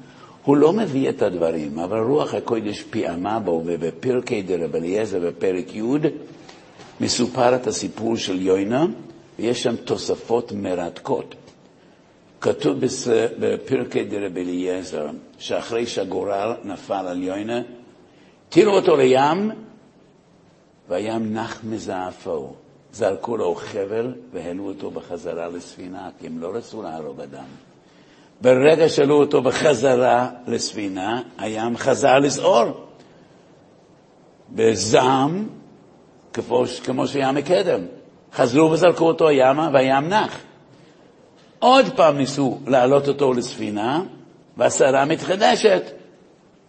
הוא לא מביא את הדברים, אבל רוח הקודש פיעמה בו, ובפרקי דרב אליעזר בפרק י' מסופר את הסיפור של יוינה, ויש שם תוספות מרתקות. כתוב בפרקי דרב אליעזר, שאחרי שהגורל נפל על יוינה, תירו אותו לים, והים נח מזעפו. זרקו לו חבל והעלו אותו בחזרה לספינה, כי הם לא רצו להרוג אדם. ברגע שהעלו אותו בחזרה לספינה, הים חזר לסעור. בזעם, כמו, כמו שהיה מקדם. חזרו וזרקו אותו ימה, והים נח. עוד פעם ניסו להעלות אותו לספינה, והסערה מתחדשת.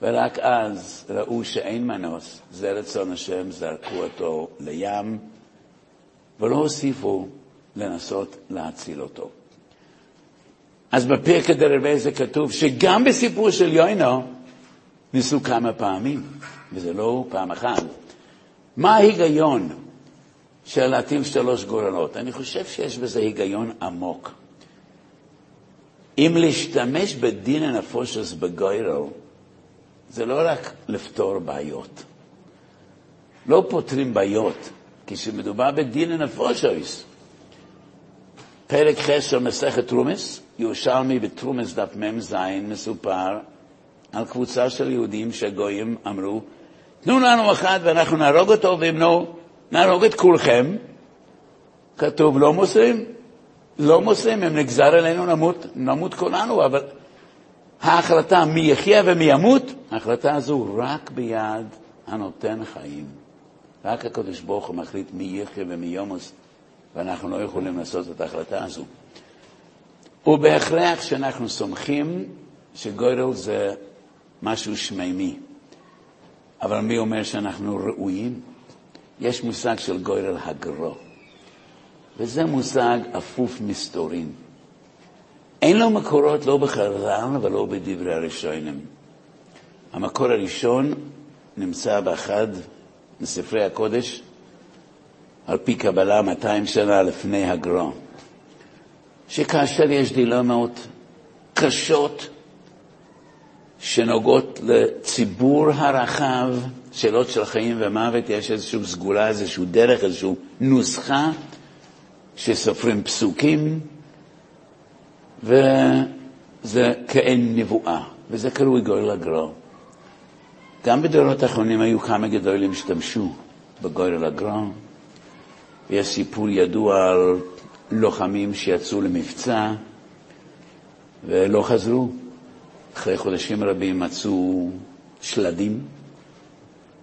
ורק אז ראו שאין מנוס, זה רצון השם, זרקו אותו לים, ולא הוסיפו לנסות להציל אותו. אז בפרק דרבי זה כתוב שגם בסיפור של יוינו ניסו כמה פעמים, וזה לא פעם אחת. מה ההיגיון של להטיל שלוש גורלות? אני חושב שיש בזה היגיון עמוק. אם להשתמש בדין הנפושס בגוירו, זה לא רק לפתור בעיות. לא פותרים בעיות, כשמדובר בדין הנפושס. פרק ח' של מסכת תרומס, ירושלמי בתרומס דף מ"ז מסופר על קבוצה של יהודים שגויים אמרו, תנו לנו אחד ואנחנו נהרוג אותו, ואם לא, נהרוג את כולכם. כתוב, לא מוסרים. לא מוסרים, אם נגזר עלינו נמות, נמות כולנו, אבל ההחלטה מי יחיה ומי ימות, ההחלטה הזו רק ביד הנותן חיים. רק הקדוש ברוך הוא מחליט מי יחיה ומי ימוס, ואנחנו לא יכולים לעשות את ההחלטה הזו. ובהכרח שאנחנו סומכים שגוירל זה משהו שמימי. אבל מי אומר שאנחנו ראויים? יש מושג של גוירל הגרו. וזה מושג אפוף מסתורים. אין לו מקורות לא בחז"ל ולא בדברי הראשונים. המקור הראשון נמצא באחד מספרי הקודש, על פי קבלה 200 שנה לפני הגרו, שכאשר יש דילמות קשות שנוגעות לציבור הרחב, שאלות של חיים ומוות, יש איזושהי סגולה, איזושהי דרך, איזושהי נוסחה, שסופרים פסוקים, וזה כאין נבואה, וזה קרוי גוי לגרו. גם בדורות האחרונים היו כמה גדולים שהשתמשו בגוי לגרו. יש סיפור ידוע על לוחמים שיצאו למבצע ולא חזרו. אחרי חודשים רבים מצאו שלדים.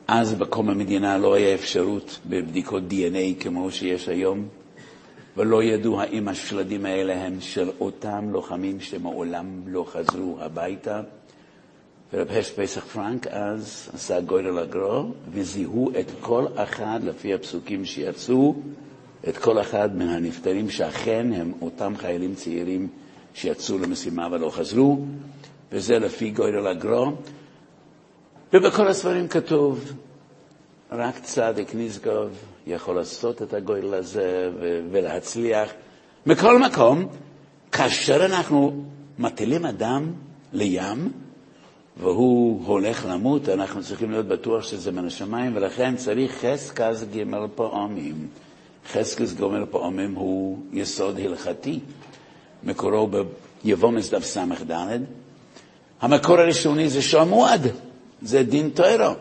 אז בקום המדינה לא היה אפשרות בבדיקות DNA כמו שיש היום. ולא ידעו האם השלדים האלה הם של אותם לוחמים שמעולם לא חזרו הביתה. ורב הש פסח פרנק אז עשה גוירל הגרו, וזיהו את כל אחד לפי הפסוקים שיצאו, את כל אחד מן הנפטרים שאכן הם אותם חיילים צעירים שיצאו למשימה ולא חזרו, וזה לפי גודל הגרו. ובכל הספרים כתוב, רק צדיק נשגב יכול לעשות את הגודל הזה ולהצליח. מכל מקום, כאשר אנחנו מטילים אדם לים, והוא הולך למות, אנחנו צריכים להיות בטוח שזה מן השמיים, ולכן צריך חזקז ג' פעמים. חזקז ג' פעמים הוא יסוד הלכתי. מקורו ביבומס דף ס"ד. המקור הראשוני זה שעמועד, זה דין תוירו.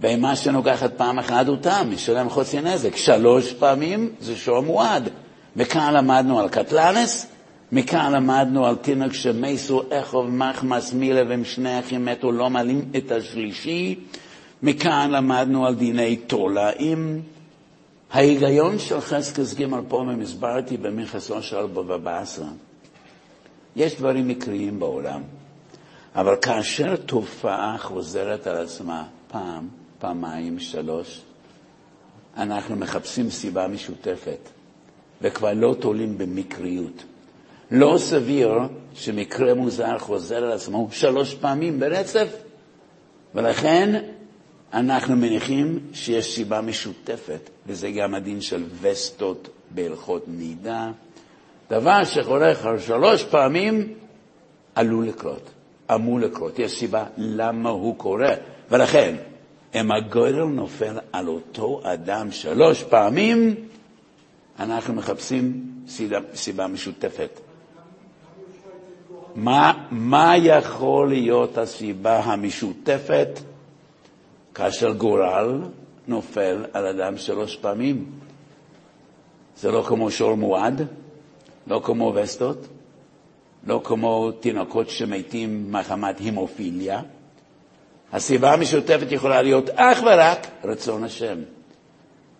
בהמה שנוגחת פעם אחת הוא תם, משלם חוצי נזק. שלוש פעמים זה שעמועד. מכאן למדנו על קטלנס, מכאן למדנו על תינוק שמסו אחוב מחמס מילה והם שני אחים מתו לא מעלים את השלישי. מכאן למדנו על דיני תולעים. ההיגיון של חזקס ג' פעמים הסברתי במכסו של בבא בסרא. יש דברים מקריים בעולם, אבל כאשר תופעה חוזרת על עצמה פעם, פעמיים, שלוש, אנחנו מחפשים סיבה משותפת, וכבר לא תולים במקריות. לא סביר שמקרה מוזר חוזר על עצמו שלוש פעמים ברצף, ולכן אנחנו מניחים שיש סיבה משותפת, וזה גם הדין של וסטות בהלכות נידה. דבר שחורך על שלוש פעמים עלול לקרות, אמור לקרות. יש סיבה למה הוא קורה, ולכן אם הגודל נופל על אותו אדם שלוש פעמים, אנחנו מחפשים סיבה משותפת. מה, מה יכול להיות הסיבה המשותפת כאשר גורל נופל על אדם שלוש פעמים? זה לא כמו שור מועד, לא כמו וסטות, לא כמו תינוקות שמתים מחמת הימופיליה. הסיבה המשותפת יכולה להיות אך ורק רצון השם.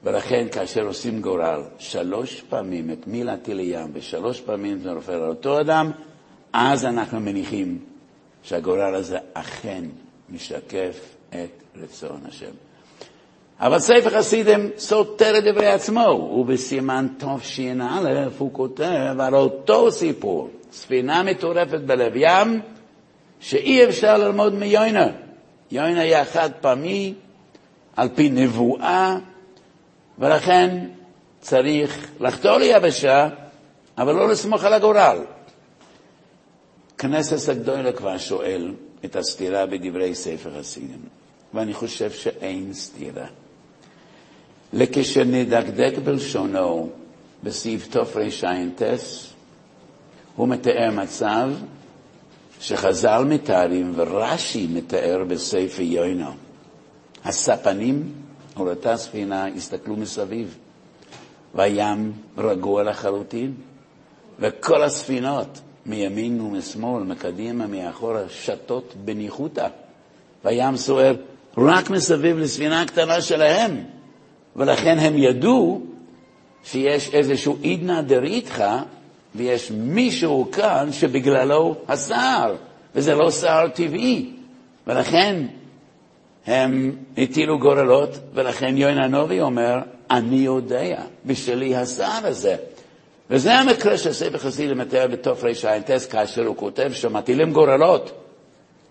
ולכן כאשר עושים גורל שלוש פעמים את מי להטיל לים ושלוש פעמים זה נופל על אותו אדם, אז אנחנו מניחים שהגורל הזה אכן משקף את רצון השם. אבל ספר חסידים סותר את דברי עצמו, ובסימן תש"א הוא כותב על אותו סיפור, ספינה מטורפת בלב ים, שאי אפשר ללמוד מיוינה. יוינה היה חד פעמי, על פי נבואה, ולכן צריך לחתור ליבשה, אבל לא לסמוך על הגורל. כנסת הגדולה כבר שואל את הסתירה בדברי ספר חסידים, ואני חושב שאין סתירה. לכשנדקדק בלשונו בסעיף תרע"ט, הוא מתאר מצב שחז"ל מתארים ורש"י מתאר בספר יוינו. הספנים אותה ספינה הסתכלו מסביב, והים רגוע לחלוטין, וכל הספינות מימין ומשמאל, מקדימה, מאחורה, שתות בניחותא, והים סוער רק מסביב לספינה הקטנה שלהם, ולכן הם ידעו שיש איזשהו עידנא דריתחא, ויש מישהו כאן שבגללו הסער, וזה לא סער טבעי, ולכן הם הטילו גורלות, ולכן יוין הנובי אומר, אני יודע, בשלי הסער הזה. וזה המקרה שספר חסידי מתאר בתרע"ט, כאשר הוא כותב שמטילים גורלות.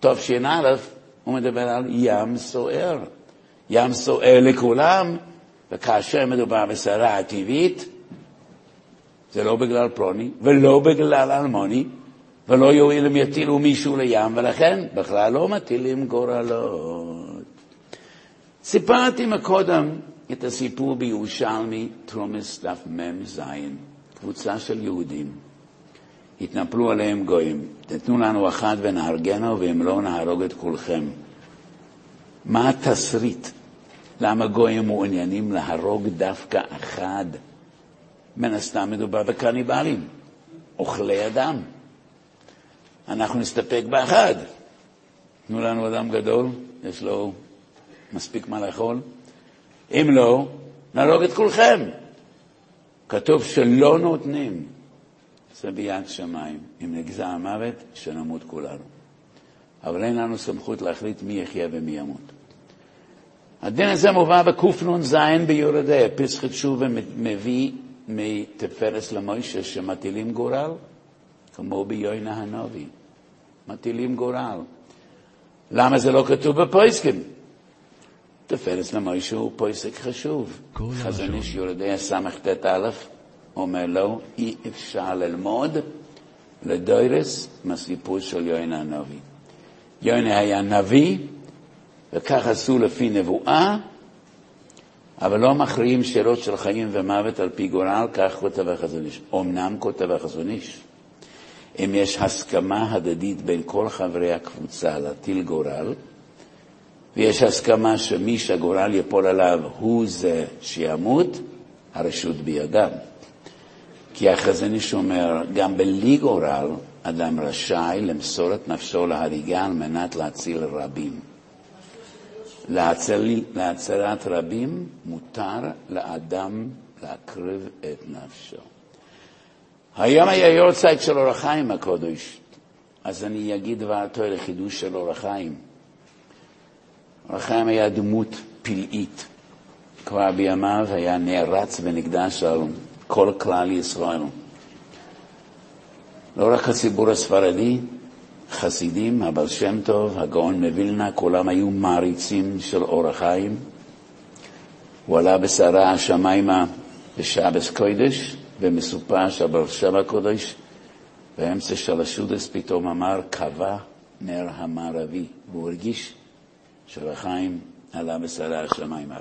תש"א, הוא מדבר על ים סוער. ים סוער לכולם, וכאשר מדובר בסערה הטבעית, זה לא בגלל פלוני ולא בגלל אלמוני, ולא יועיל אם יטילו מישהו לים, ולכן בכלל לא מטילים גורלות. סיפרתי מקודם את הסיפור בירושלמי, תרומס דף מ"ז. קבוצה של יהודים, התנפלו עליהם גויים, תתנו לנו אחת ונהרגנו ואם לא נהרוג את כולכם. מה התסריט? למה גויים מעוניינים להרוג דווקא אחד? מן הסתם מדובר בקניבלים, אוכלי אדם. אנחנו נסתפק באחד. תנו לנו אדם גדול, יש לו מספיק מה לאכול. אם לא, נהרוג את כולכם. כתוב שלא נותנים, ביד שמיים. אם נגזר המוות, שנמות כולנו. אבל אין לנו סמכות להחליט מי יחיה ומי ימות. הדין הזה מובא בקנ"ז ביורדי, פסחת שובה מביא מתפרס למוישה שמטילים גורל, כמו ביוינה הנובי. מטילים גורל. למה זה לא כתוב בפויסקים? תפרס למוישה הוא פויסק חשוב. חזון איש יורדי הס"ט-א אומר לו, אי אפשר ללמוד לדוירס מהסיפור של יוינה הנובי. יוינה היה נביא, וכך עשו לפי נבואה, אבל לא מכריעים שאלות של חיים ומוות על פי גורל, כך כותב החזון איש. אמנם כותב החזון איש, אם יש הסכמה הדדית בין כל חברי הקבוצה להטיל גורל, ויש הסכמה שמי שהגורל יפול עליו הוא זה שימות, הרשות בידם. כי החזון איש אומר, גם בלי גורל אדם רשאי למסור את נפשו להריגה על מנת להציל רבים. להצל, להצלת רבים מותר לאדם להקריב את נפשו. היום היה יורצייט של אור החיים הקודש, אז אני אגיד דבר טוב לחידוש של אור. החיים היה דמות פלאית. כבר בימיו היה נערץ ונקדש על כל כלל ישראל. לא רק הציבור הספרדי, חסידים, הבעל שם טוב, הגאון מווילנה, כולם היו מעריצים של אור החיים. הוא עלה בסערה השמיימה בשעבס קוידש, ומסופר שהבעל שם הקודש, באמצע של השודס פתאום אמר, קבע נר המערבי, והוא הרגיש של החיים עלה בסערה השמיימה.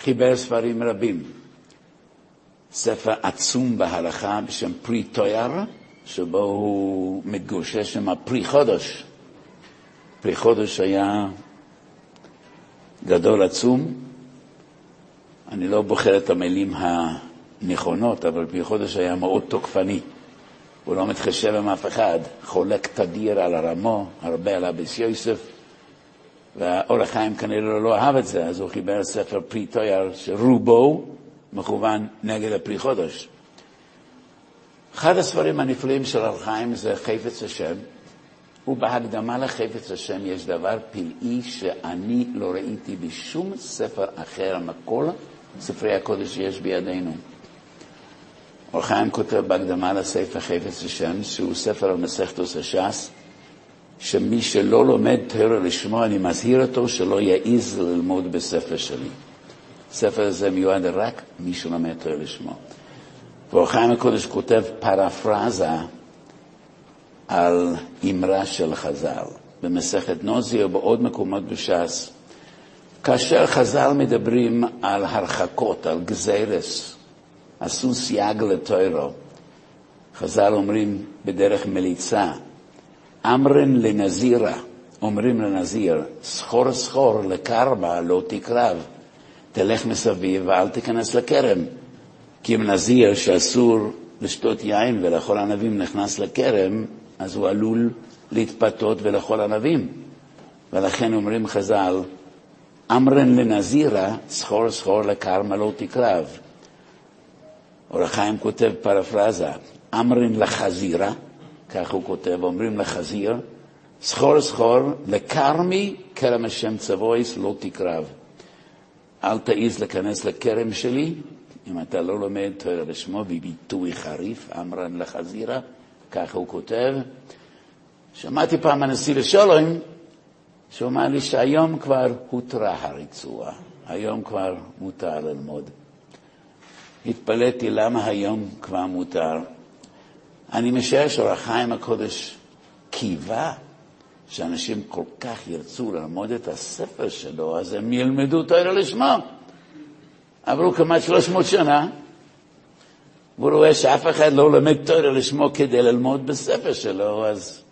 חיבר ספרים רבים, ספר עצום בהלכה בשם פרי טויר, שבו הוא מתגושש עם הפרי חודש. פרי חודש היה גדול עצום. אני לא בוחר את המילים הנכונות, אבל פרי חודש היה מאוד תוקפני. הוא לא מתחשב עם אף אחד, חולק תדיר על הרמו, הרבה על אביס יוסף, והאור החיים כנראה לא אהב את זה, אז הוא חיבר ספר פרי טויר, שרובו מכוון נגד הפרי חודש. אחד הספרים הנפלאים של אור חיים זה חפץ השם, ובהקדמה לחפץ השם יש דבר פלאי שאני לא ראיתי בשום ספר אחר מכל ספרי הקודש שיש בידינו. אור חיים כותב בהקדמה לספר חפץ השם, שהוא ספר על מסכתוס הש"ס, שמי שלא לומד תורה לשמו, אני מזהיר אותו שלא יעז ללמוד בספר שלי. הספר הזה מיועד רק מי שלומד תורה לשמו. ואור חיים הקודש כותב פרפרזה על אמרה של חז"ל, במסכת נוזי ובעוד מקומות בש"ס. כאשר חז"ל מדברים על הרחקות, על גזירס, עשו סייג לטוירו, חז"ל אומרים בדרך מליצה, אמרן לנזירה, אומרים לנזיר, סחור סחור לקרבה לא תקרב, תלך מסביב ואל תיכנס לכרם. כי אם נזיר שאסור לשתות יין ולאכול ענבים נכנס לכרם, אז הוא עלול להתפתות ולאכול ענבים. ולכן אומרים חז"ל, אמרן לנזירה, סחור סחור לכרמה לא תקרב. אור כותב פרפרזה, אמרן לחזירה, כך הוא כותב, אומרים לחזיר, סחור סחור לכרמי, כרם השם צבויס לא תקרב. אל תעז להיכנס לכרם שלי, אם אתה לא לומד תורה לשמו בביטוי חריף, אמרן לחזירה, ככה הוא כותב. שמעתי פעם הנשיא לשלום, שהוא אמר לי שהיום כבר הותרה הריצוע, היום כבר מותר ללמוד. התפלאתי למה היום כבר מותר. אני משער שאור החיים הקודש קיווה שאנשים כל כך ירצו ללמוד את הספר שלו, אז הם ילמדו תורה לשמו. עברו כמעט 300 שנה, והוא רואה שאף אחד לא לומד תורה לשמו כדי ללמוד בספר שלו, אז,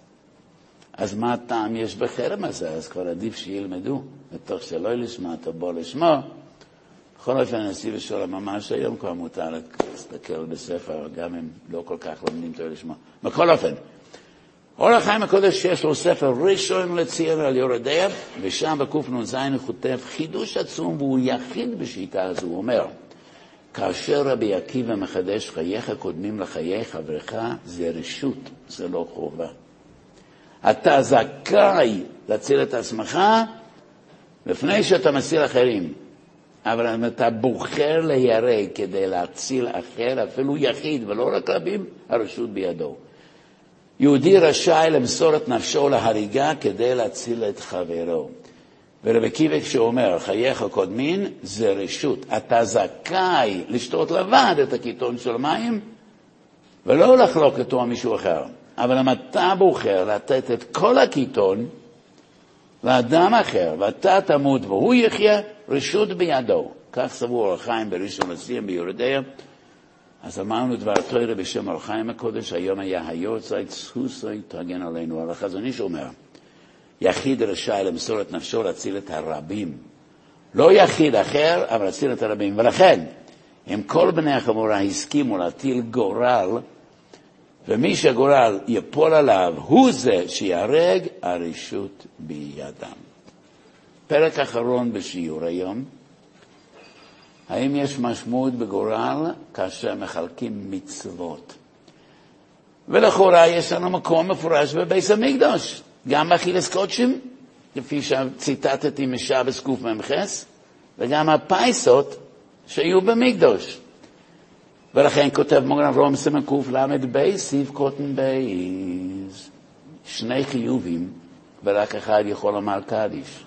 אז מה הטעם יש בחרם הזה? אז כבר עדיף שילמדו, מתוך שלא לשמה, תבוא לשמו. בכל אופן, הנשיא ושולם ממש היום כבר מותר להסתכל בספר, גם אם לא כל כך לומדים תורה לשמו. בכל אופן, אור החיים הקודש יש לו ספר ראשון לציין על יורדיה, ושם בקנ"ז הוא כותב חידוש עצום, והוא יחיד בשיטה הזו, הוא אומר, כאשר רבי עקיבא מחדש חייך קודמים לחיי חברך, זה רשות, זה לא חובה. אתה זכאי להציל את עצמך לפני שאתה מציל אחרים. אבל אם אתה בוחר להיהרג כדי להציל אחר, אפילו יחיד, ולא רק רבים, הרשות בידו. יהודי רשאי למסור את נפשו להריגה כדי להציל את חברו. ורבי עקיבא כשאומר חייך קודמין זה רשות. אתה זכאי לשתות לבד את הקיטון של מים ולא לחלוק אותו על מישהו אחר. אבל אם אתה בוחר לתת את כל הקיטון לאדם אחר ואתה תמות והוא יחיה, רשות בידו. כך סבור אור החיים בראשון לציון ביורדיה. אז אמרנו דבר תוירה בשם אור החיים הקודש, היום היה היורצייט, סוסוי, תגן עלינו. אבל החזון איש אומר, יחיד רשאי למסור את נפשו להציל את הרבים. לא יחיד אחר, אבל להציל את הרבים. ולכן, אם כל בני החבורה הסכימו להטיל גורל, ומי שהגורל יפול עליו הוא זה שיהרג, הרשות בידם. פרק אחרון בשיעור היום, האם יש משמעות בגורל כאשר מחלקים מצוות? ולכאורה יש לנו מקום מפורש בבית המקדוש. גם אכילס קודשים, כפי שציטטתי משבס קמ"ח, וגם הפייסות שהיו במקדוש. ולכן כותב מוגן אברהם סימן קל"ב, סעיף קוטן בייז. שני חיובים, ורק אחד יכול לומר קדיש.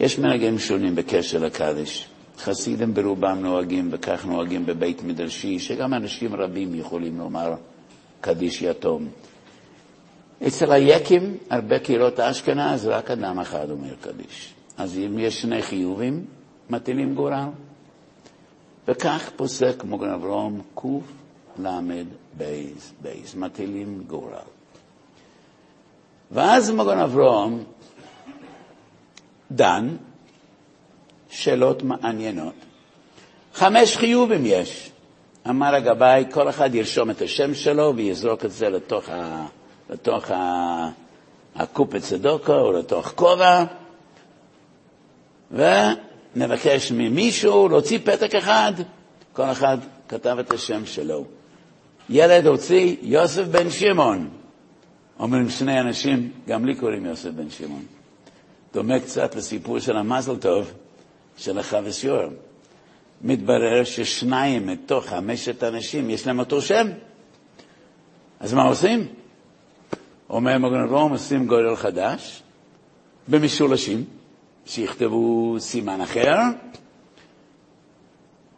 יש מנהגים שונים בקשר לקדיש. חסידים ברובם נוהגים, וכך נוהגים בבית מדרשי, שגם אנשים רבים יכולים לומר קדיש יתום. אצל היקים, הרבה קהילות אשכנז, רק אדם אחד אומר קדיש. אז אם יש שני חיובים, מטילים גורל. וכך פוסק מוגן אברום קל"ב מטילים גורל. ואז מוגן אברום דן שאלות מעניינות. חמש חיובים יש. אמר הגבאי, כל אחד ירשום את השם שלו ויזרוק את זה לתוך ה... לתוך הקופת צדוקו או לתוך כובע, ונבקש ממישהו להוציא פתק אחד, כל אחד כתב את השם שלו. ילד הוציא יוסף בן שמעון. אומרים שני אנשים, גם לי קוראים יוסף בן שמעון. דומה קצת לסיפור של המזל טוב של החווה יורם. מתברר ששניים מתוך חמשת אנשים יש להם אותו שם. אז מה עושים? אומר מגן אברהם, עושים גודל חדש, במשולשים, שיכתבו סימן אחר,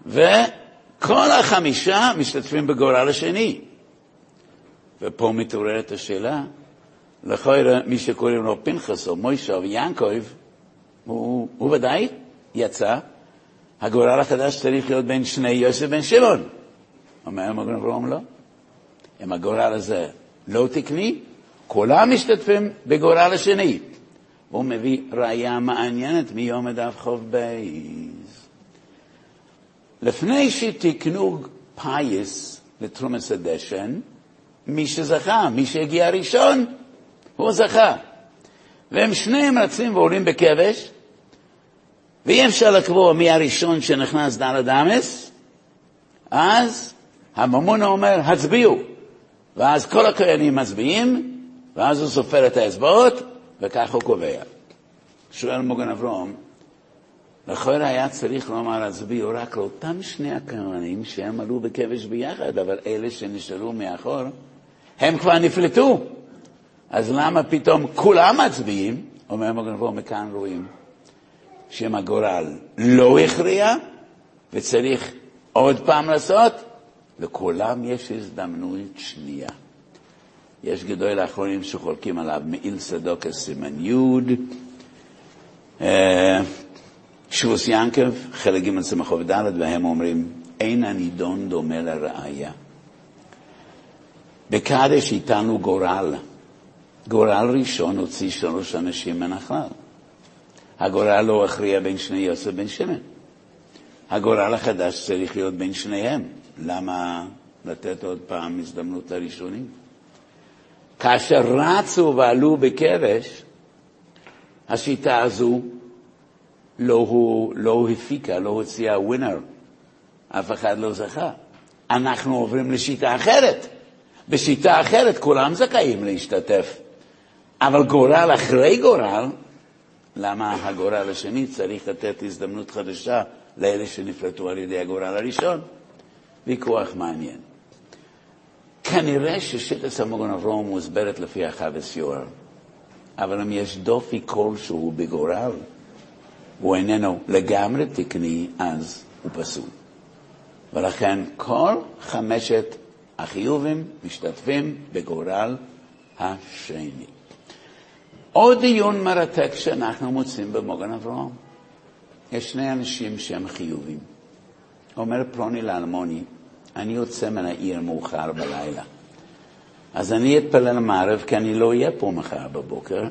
וכל החמישה משתתפים בגורל השני. ופה מתעוררת השאלה, לכאורה מי שקוראים לו פנחס או מוישה או הוא, הוא ודאי יצא, הגורל החדש צריך להיות בין שני יוסף בן שמעון. אומר אברהם לא. אם הגורל הזה לא תקני, כולם משתתפים בגורל השני. הוא מביא ראייה מעניינת מיום הדף חוב בייז. לפני שתקנו פייס לתרומת הדשן, מי שזכה, מי שהגיע ראשון, הוא זכה. והם שניהם רצים ועולים בכבש, ואי אפשר לקבוע מי הראשון שנכנס דל אדמס, אז הממונה אומר, הצביעו. ואז כל הכהנים מצביעים, ואז הוא סופר את האצבעות, וכך הוא קובע. שואל מוגן אברום, לכאורה היה צריך לומר, הצביעו רק לאותם שני הכהנים שהם עלו בכבש ביחד, אבל אלה שנשארו מאחור, הם כבר נפלטו. אז למה פתאום כולם מצביעים? אומר מוגן אברום, מכאן רואים שאם הגורל לא הכריע וצריך עוד פעם לעשות, לכולם יש הזדמנות שנייה. יש גדול האחרונים שחולקים עליו, מעיל סדוקס סימן י', אה, שוס ינקב, חלק ג' סמך ד', והם אומרים, אין הנידון דומה לראיה. בקדש איתנו גורל. גורל ראשון הוציא שלוש אנשים מן הכלל. הגורל לא הכריע בין שני יוסף בן שמן. הגורל החדש צריך להיות בין שניהם. למה לתת עוד פעם הזדמנות לראשונים? כאשר רצו ועלו בכבש, השיטה הזו לא, הוא, לא הפיקה, לא הוציאה ווינר. אף אחד לא זכה. אנחנו עוברים לשיטה אחרת. בשיטה אחרת כולם זכאים להשתתף. אבל גורל אחרי גורל, למה הגורל השני צריך לתת הזדמנות חדשה לאלה שנפלטו על ידי הגורל הראשון. ויכוח מעניין. כנראה ששיטת המוגן אברום מוסברת לפי החווה יואר, אבל אם יש דופי כלשהו בגורל, הוא איננו לגמרי תקני, אז הוא פסול. ולכן כל חמשת החיובים משתתפים בגורל השני. עוד דיון מרתק שאנחנו מוצאים במוגן אברהם. יש שני אנשים שהם חיובים. אומר פלוני לאלמוני, אני יוצא מן העיר מאוחר בלילה. אז אני אתפלל מערב כי אני לא אהיה פה מחר בבוקר,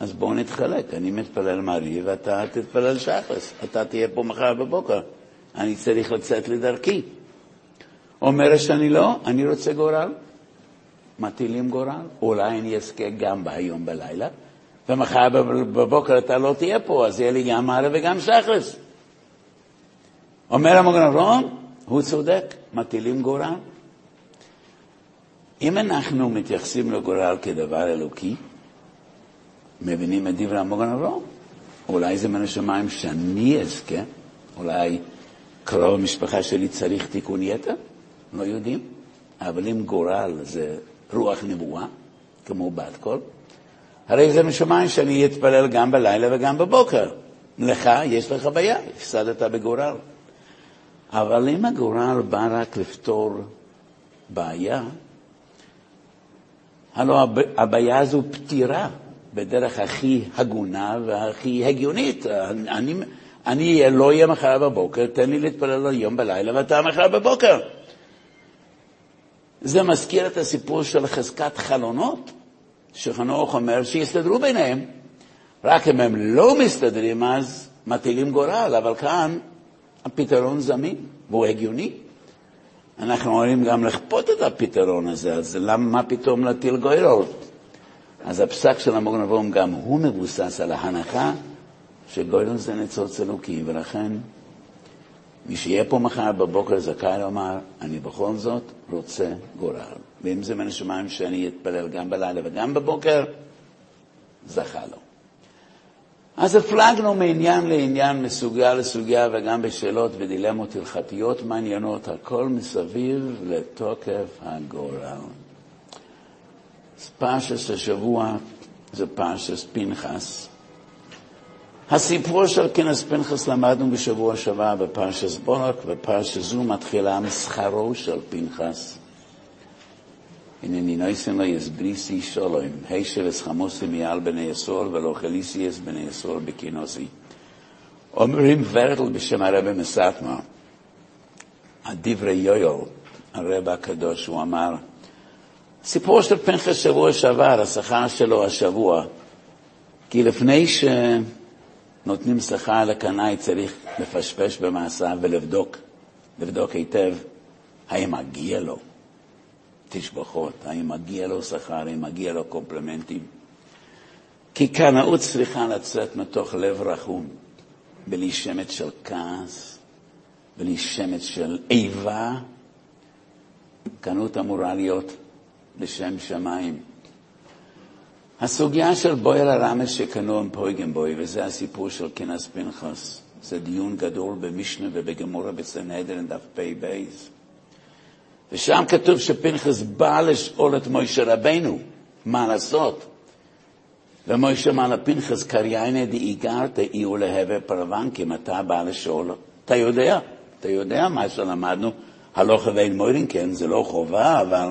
אז בואו נתחלק. אני מתפלל מעריב ואתה תתפלל שחס. אתה תהיה פה מחר בבוקר. אני צריך לצאת לדרכי. אומר שאני לא, אני רוצה גורל. מטילים גורל. אולי אני אזכה גם בהיום בלילה, ומחר בבוקר אתה לא תהיה פה, אז יהיה לי גם מערב וגם שחרס. אומר המוגן אברהם, הוא צודק, מטילים גורל. אם אנחנו מתייחסים לגורל כדבר אלוקי, מבינים את דברי המוגן אברהם. אולי זה מן השמיים שאני אזכה, אולי קרוב המשפחה שלי צריך תיקון יתר, לא יודעים. אבל אם גורל זה רוח נבואה, כמו בת קול, הרי זה משמיים שאני אתפלל גם בלילה וגם בבוקר. לך יש לך בעיה, הפסדת בגורל. אבל אם הגורל בא רק לפתור בעיה, הלוא הבעיה הזו פתירה בדרך הכי הגונה והכי הגיונית. אני, אני לא אהיה מחר בבוקר, תן לי להתפלל היום בלילה ואתה מחר בבוקר. זה מזכיר את הסיפור של חזקת חלונות, שחנוך אומר שיסתדרו ביניהם. רק אם הם לא מסתדרים, אז מטילים גורל, אבל כאן הפתרון זמין והוא הגיוני. אנחנו יכולים גם לכפות את הפתרון הזה, אז למה פתאום להטיל גורל? אז הפסק של המוגן אברום גם הוא מבוסס על ההנחה שגורל זה ניצוץ אלוקי, ולכן מי שיהיה פה מחר בבוקר זכאי לומר, אני בכל זאת רוצה גורל. ואם זה מן השמיים שאני אתפלל גם בלילה וגם בבוקר, זכה לו. אז הפלגנו מעניין לעניין, מסוגיה לסוגיה, וגם בשאלות ודילמות הלכתיות מעניינות, הכל מסביב לתוקף הגורל. פרשס השבוע זה פרשס פנחס. הסיפור של כנס פנחס למדנו בשבוע שעבר בפרשס בורק, ופרשס זו מתחילה משכרו של פנחס. הנני נויסן לו יסבריסי שולוים, הישר אסחמוסי מעל בני יסור ולא חליסי אס בני יסור בכינוסי. אומרים ורטל בשם הרבי מסטמה, הדברי יויול, הרב הקדוש, הוא אמר, סיפור של פנחס שבוע שעבר, השכר שלו השבוע, כי לפני שנותנים שכר לקנאי צריך לפשפש במעשיו ולבדוק, לבדוק היטב האם מגיע לו. תשבחות, האם מגיע לו שכר, האם מגיע לו קומפלמנטים. כי קנאות צריכה לצאת מתוך לב רחום, בלי שמץ של כעס, בלי שמץ של איבה. קנאות אמורה להיות לשם שמיים. הסוגיה של בויל הרמז שקנו עם פויגן בוי, וזה הסיפור של כנס פנחס, זה דיון גדול במשנה ובגמורה בסנהדרין דף פ"ב. ושם כתוב שפנחס בא לשאול את מוישה רבנו מה לעשות. ומוישה אמר לפנחס, קריינה דאיגר תאיו להווה פרוונקים, אתה בא לשאול, אתה יודע, אתה יודע מה שלמדנו, הלוך ואין מוירין, כן, זה לא חובה, אבל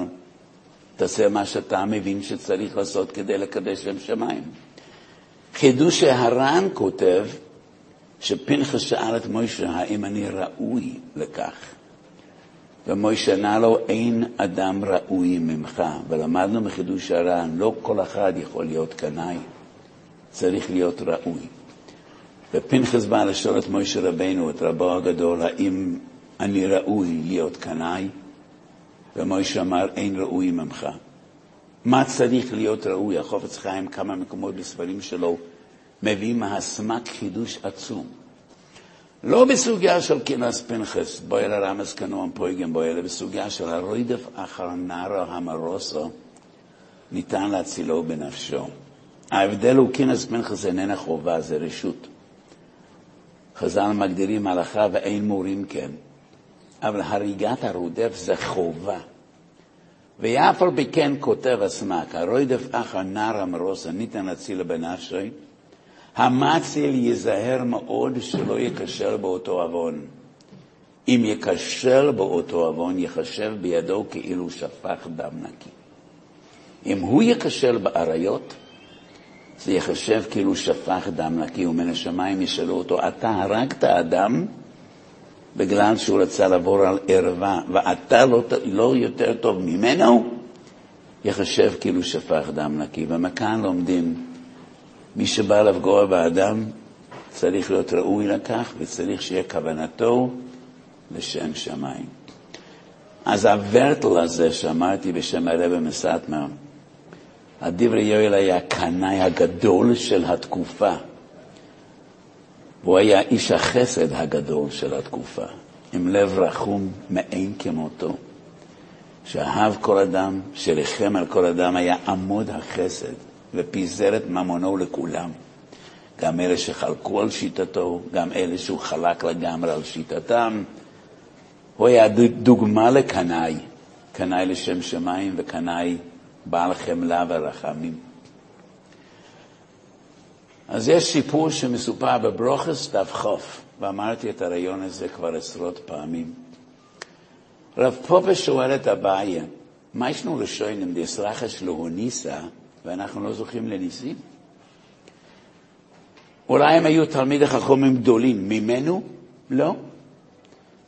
תעשה מה שאתה מבין שצריך לעשות כדי לקדש שם שמיים. חידוש שהר"ן כותב, שפנחס שאל את מוישה, האם אני ראוי לכך? ומוישה ענה לו, אין אדם ראוי ממך. ולמדנו מחידוש הר"ן, לא כל אחד יכול להיות קנאי, צריך להיות ראוי. ופנחס בא לשאול את מוישה רבנו, את רבו הגדול, האם אני ראוי להיות קנאי? ומוישה אמר, אין ראוי ממך. מה צריך להיות ראוי? החופץ חיים, כמה מקומות בספרים שלו, מביא מהסמק חידוש עצום. לא בסוגיה של כינס פנחס, בואי לרמז כנועם פויגם בואי, אלא בסוגיה של הרוידף אחר נער המרוסו, ניתן להצילו בנפשו. ההבדל הוא כינס פנחס איננה חובה, זה רשות. חז"ל מגדירים הלכה ואין מורים כן, אבל הריגת הרודף זה חובה. ואף על פי כן כותב הסמ"ק, הרודף אחר נער המרוסה ניתן להציל בנפשי, המציל ייזהר מאוד שלא ייכשל באותו עוון. אם ייכשל באותו עוון, ייחשב בידו כאילו שפך דם נקי. אם הוא ייכשל באריות, זה ייחשב כאילו שפך דם נקי, ומן השמיים ישאלו אותו, אתה הרגת אדם בגלל שהוא רצה לעבור על ערווה, ואתה לא, לא יותר טוב ממנו, ייחשב כאילו שפך דם נקי. ומכאן לומדים, מי שבא לפגוע באדם צריך להיות ראוי לכך, וצריך שיהיה כוונתו לשם שמיים. אז הוורטל הזה שאמרתי בשם הרב מסטמר, הדברי יואל היה הקנאי הגדול של התקופה. והוא היה איש החסד הגדול של התקופה, עם לב רחום מאין כמותו, שאהב כל אדם, שריחם על כל אדם, היה עמוד החסד ופיזר את ממונו לכולם. גם אלה שחלקו על שיטתו, גם אלה שהוא חלק לגמרי על שיטתם. הוא היה דוגמה לקנאי, קנאי לשם שמיים וקנאי בעל חמלה ורחמים. אז יש סיפור שמסופר בברוכס דף חוף, ואמרתי את הרעיון הזה כבר עשרות פעמים. רב פופה שואל את אביי, מה ישנו לשוינם דסרחש להוניסה, ואנחנו לא זוכים לניסים? אולי הם היו תלמידי חכמים גדולים, ממנו? לא.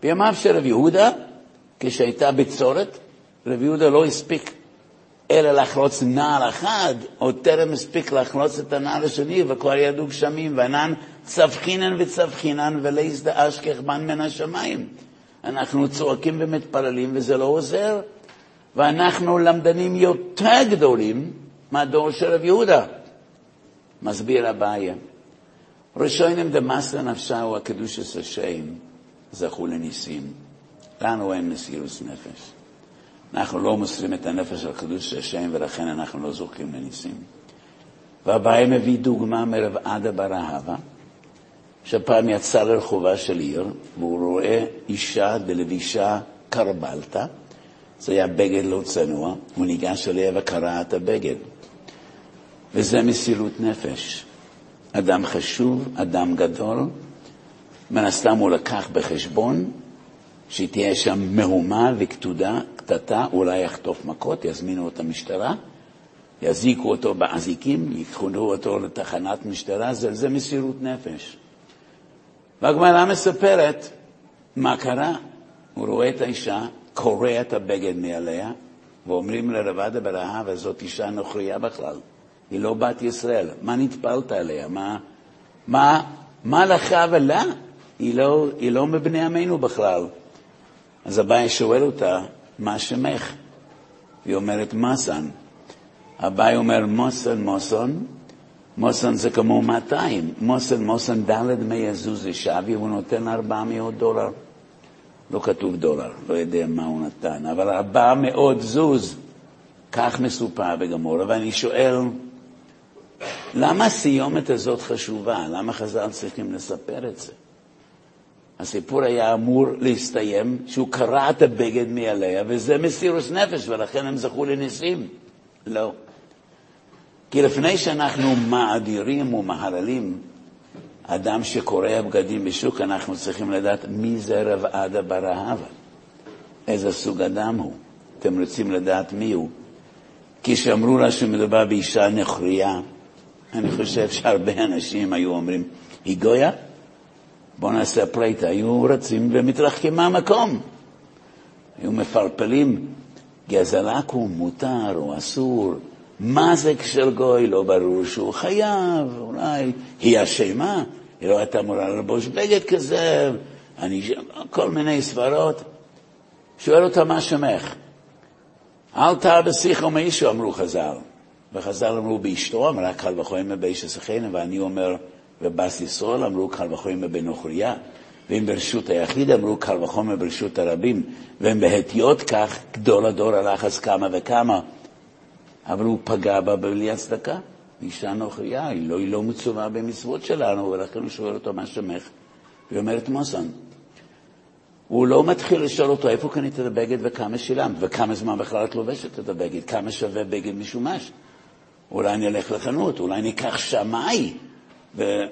בימיו של רב יהודה, כשהייתה בצורת, רב יהודה לא הספיק אלא לחלוץ נעל אחד, עוד טרם הספיק לחלוץ את הנעל השני, וכבר ידעו גשמים, וענן צבחינן וצבחינן ולייס דאשכך בן מן השמיים. אנחנו צועקים ומתפללים וזה לא עוזר, ואנחנו למדנים יותר גדולים מהדור של רב יהודה. מסביר אביי. ראשונים דמסר נפשהו הקדושת השם זכו לניסים. לנו אין מסירות נפש. אנחנו לא מוסרים את הנפש על קדוש השם, ולכן אנחנו לא זוכים לניסים. והבעיה מביא דוגמה מרב עדה ברהבה, שפעם יצא לרחובה של עיר, והוא רואה אישה דלבישה קרבלתא, זה היה בגד לא צנוע, הוא ניגש אליה וקרע את הבגד. וזה מסירות נפש. אדם חשוב, אדם גדול, מן הסתם הוא לקח בחשבון שתהיה שם מהומה וקטודה, קטטה, אולי יחטוף מכות, יזמינו את המשטרה, יזיקו אותו באזיקים, ייקחו אותו לתחנת משטרה, זה, זה מסירות נפש. והגמרא מספרת מה קרה. הוא רואה את האישה, קורע את הבגד מעליה, ואומרים לרבדה ברהב, וזאת אישה נוכריה בכלל, היא לא בת ישראל, מה נטפלת עליה? מה, מה, מה לך ולה? היא לא, היא לא מבני עמנו בכלל. אז אביי שואל אותה, מה שמך? היא אומרת, מסן. אביי אומר, מוסן, מוסן, מוסן זה כמו 200, מוסן, מוסן, ד' מי יזוז שווי, הוא נותן 400 דולר. לא כתוב דולר, לא יודע מה הוא נתן, אבל 400 זוז, כך מסופר בגמורה, ואני שואל, למה הסיומת הזאת חשובה? למה חז"ל צריכים לספר את זה? הסיפור היה אמור להסתיים שהוא קרע את הבגד מעליה, וזה מסירוס נפש, ולכן הם זכו לניסים. לא. כי לפני שאנחנו מאדירים ומהללים אדם שקורע בגדים בשוק, אנחנו צריכים לדעת מי זה רב עדה ברהבה, איזה סוג אדם הוא. אתם רוצים לדעת מי הוא. כי כשאמרו לה שמדובר באישה נכריה, אני חושב שהרבה אנשים היו אומרים, היא גויה? בואו נעשה פלייטה, היו רצים ומתרחקים מהמקום. היו מפלפלים, גזלק הוא מותר או אסור, מה זה כשל גוי, לא ברור שהוא חייב, אולי היא אשמה, היא לא הייתה אמורה ללבוש בגד כזה, אני, כל מיני סברות. שואל אותה מה שמך. אל תר בשיחו מאישו, אמרו חז"ל. וחז"ל אמרו באשתו, אמרה קל וחומר באיש הסכנה, ואני אומר, ובס ישראל אמרו קל וחומר בנוכריה, ואם ברשות היחיד אמרו קל וחומר ברשות הרבים, והם בהתיות כך, גדול הדור אז כמה וכמה. אבל הוא פגע בה בלי הצדקה. אישה נוכריה, היא לא, היא לא מצווה במצוות שלנו, ולכן הוא שואל אותו מה שמך. היא אומרת מוסן. הוא לא מתחיל לשאול אותו איפה קנית את הבגד וכמה שילמת, וכמה זמן בכלל את לובשת את הבגד, כמה שווה בגד משומש. אולי אני אלך לחנות, אולי ניקח שמאי. ודלת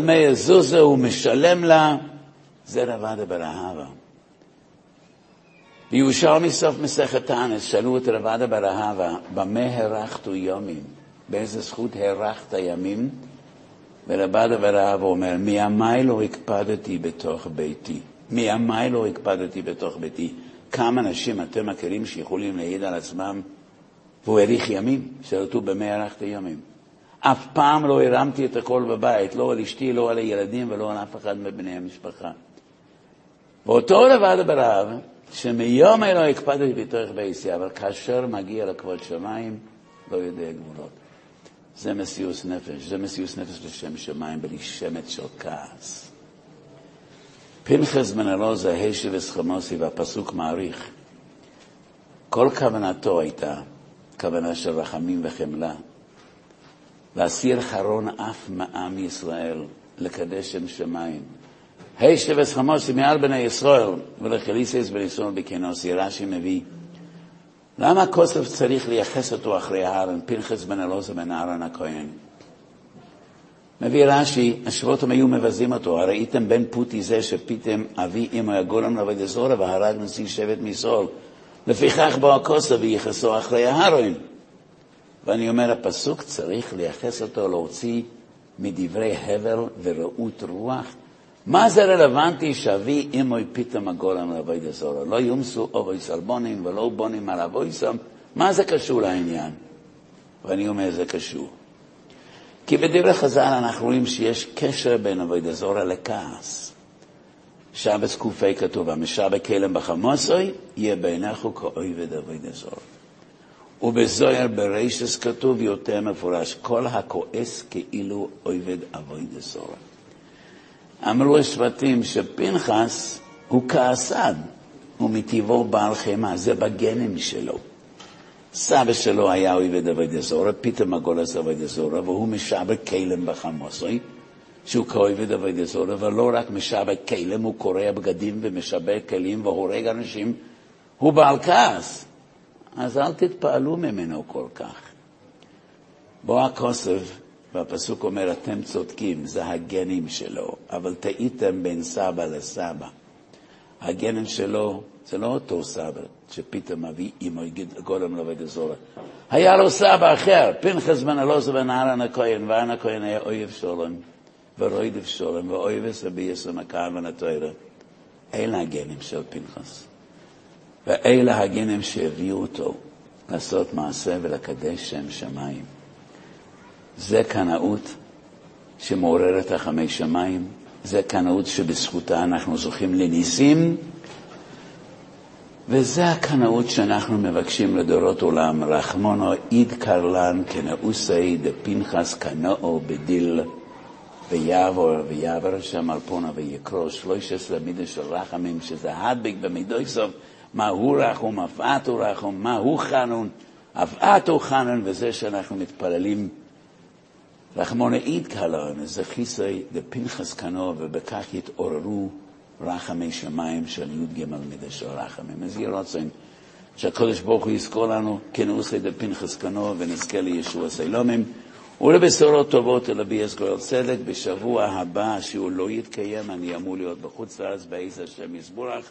מי זוזה הוא משלם לה, זה רבדה ברהבה. בירושלמי סוף מסכת תנס, שאלו את רבדה ברהבה, במה הרחתו יומים? באיזה זכות הרחת ימים? ורבדה ברהבה אומר, מימי לא הקפדתי בתוך ביתי. מימי לא הקפדתי בתוך ביתי. כמה אנשים אתם מכירים שיכולים להעיד על עצמם, והוא האריך ימים, שאלתו במה הארכת ימים. אף פעם לא הרמתי את הכל בבית, לא על אשתי, לא על הילדים ולא על אף אחד מבני המשפחה. ואותו לבד ברב, שמיום אלו הקפדתי בתוך בייסי, אבל כאשר מגיע לכבוד שמיים, לא יודע גבולות. זה מסיוס נפש, זה מסיוס נפש לשם שמיים, בלי שמץ של כעס. פנחס בן אלוזה, השב וסחמוסי, והפסוק מעריך. כל כוונתו הייתה כוונה של רחמים וחמלה. להסיר חרון אף מעם ישראל, לקדש שם שמיים. הישב וסחמוסי מעל בני ישראל, ולחליסס בני ישראל בכנוסי, רש"י מביא. למה כוסף צריך לייחס אותו אחרי אהרן, פנחס בן אלוזה בן אהרן הכהן? מביא רש"י, השבותים היו מבזים אותו, הראיתם בן פוטי זה שפיתם אבי אמו יגולם לעבוד אזורה והרג נשיא שבט מסול. לפיכך בוא הכוסף וייחסו אחרי אהרן. ואני אומר, הפסוק צריך לייחס אותו, להוציא מדברי הבל ורעות רוח. מה זה רלוונטי שאבי אמוי פתאום הגולם לעבוד אזורה? לא יומסו אבוי סלבונים ולא בונים על אבויסם. מה זה קשור לעניין? ואני אומר, זה קשור. כי בדברי חז"ל אנחנו רואים שיש קשר בין עבוד אזורה לכעס. שבס ק"ה כתוב, המשאבה כלם בחמוסוי, יהיה בעיניך כאויבד עבוד אזורה. ובזוהר ברישס כתוב יותר מפורש, כל הכועס כאילו עובד אבוי דסורה. אמרו השבטים שפנחס הוא כעסן, הוא מטבעו בעל חמאה, זה בגנים שלו. סבא שלו היה עובד אבוי דסורה, פתאום הגולס אבוי דסורה, והוא משבר כלם בחמוסוי, שהוא כעובד אבוי דסורה, ולא רק משבר כלם, הוא קורע בגדים ומשבר כלים והורג אנשים, הוא בעל כעס. אז אל תתפעלו ממנו כל כך. בוא הכוסף, והפסוק אומר, אתם צודקים, זה הגנים שלו, אבל טעיתם בין סבא לסבא. הגנים שלו זה לא אותו סבא שפתאום מביא אמו גולם לעובד הזורה. היה לו סבא אחר, פנחס בן אלעזר בן אהרן הכהן, ואהרן הכהן היה אויב שולם, ורוידב שולם, ואויב סבי יסום הכהן התוירה. אלה הגנים של פנחס. ואלה הגנים שהביאו אותו לעשות מעשה ולקדש שם שמיים. זה קנאות שמעוררת רחמי שמיים, זה קנאות שבזכותה אנחנו זוכים לניסים, וזה הקנאות שאנחנו מבקשים לדורות עולם, רחמונו איד קרלן כנאוסי דפנחס קנאו בדיל. ויעבור ויעבר שם על פונה ויקרו שלוש עשרה מידה של רחמים, שזה הדביק במידוי סוף, מה הוא רחום, אף את הוא רחום, מה הוא חנון, אף את הוא חנון, וזה שאנחנו מתפללים רחמונאית קלון, זה חיסי דפנחס קנו, ובכך יתעוררו רחמי שמיים של י"ג מידה של רחמים. אז יהיה רצון שהקדוש ברוך הוא יזכור לנו כנוסי דפנחס קנו, ונזכה לישוע סילומים. ולבשורות טובות ולביאס גואל צדק. בשבוע הבא, שהוא לא יתקיים, אני אמור להיות בחוץ לארץ בעז השם יסבורך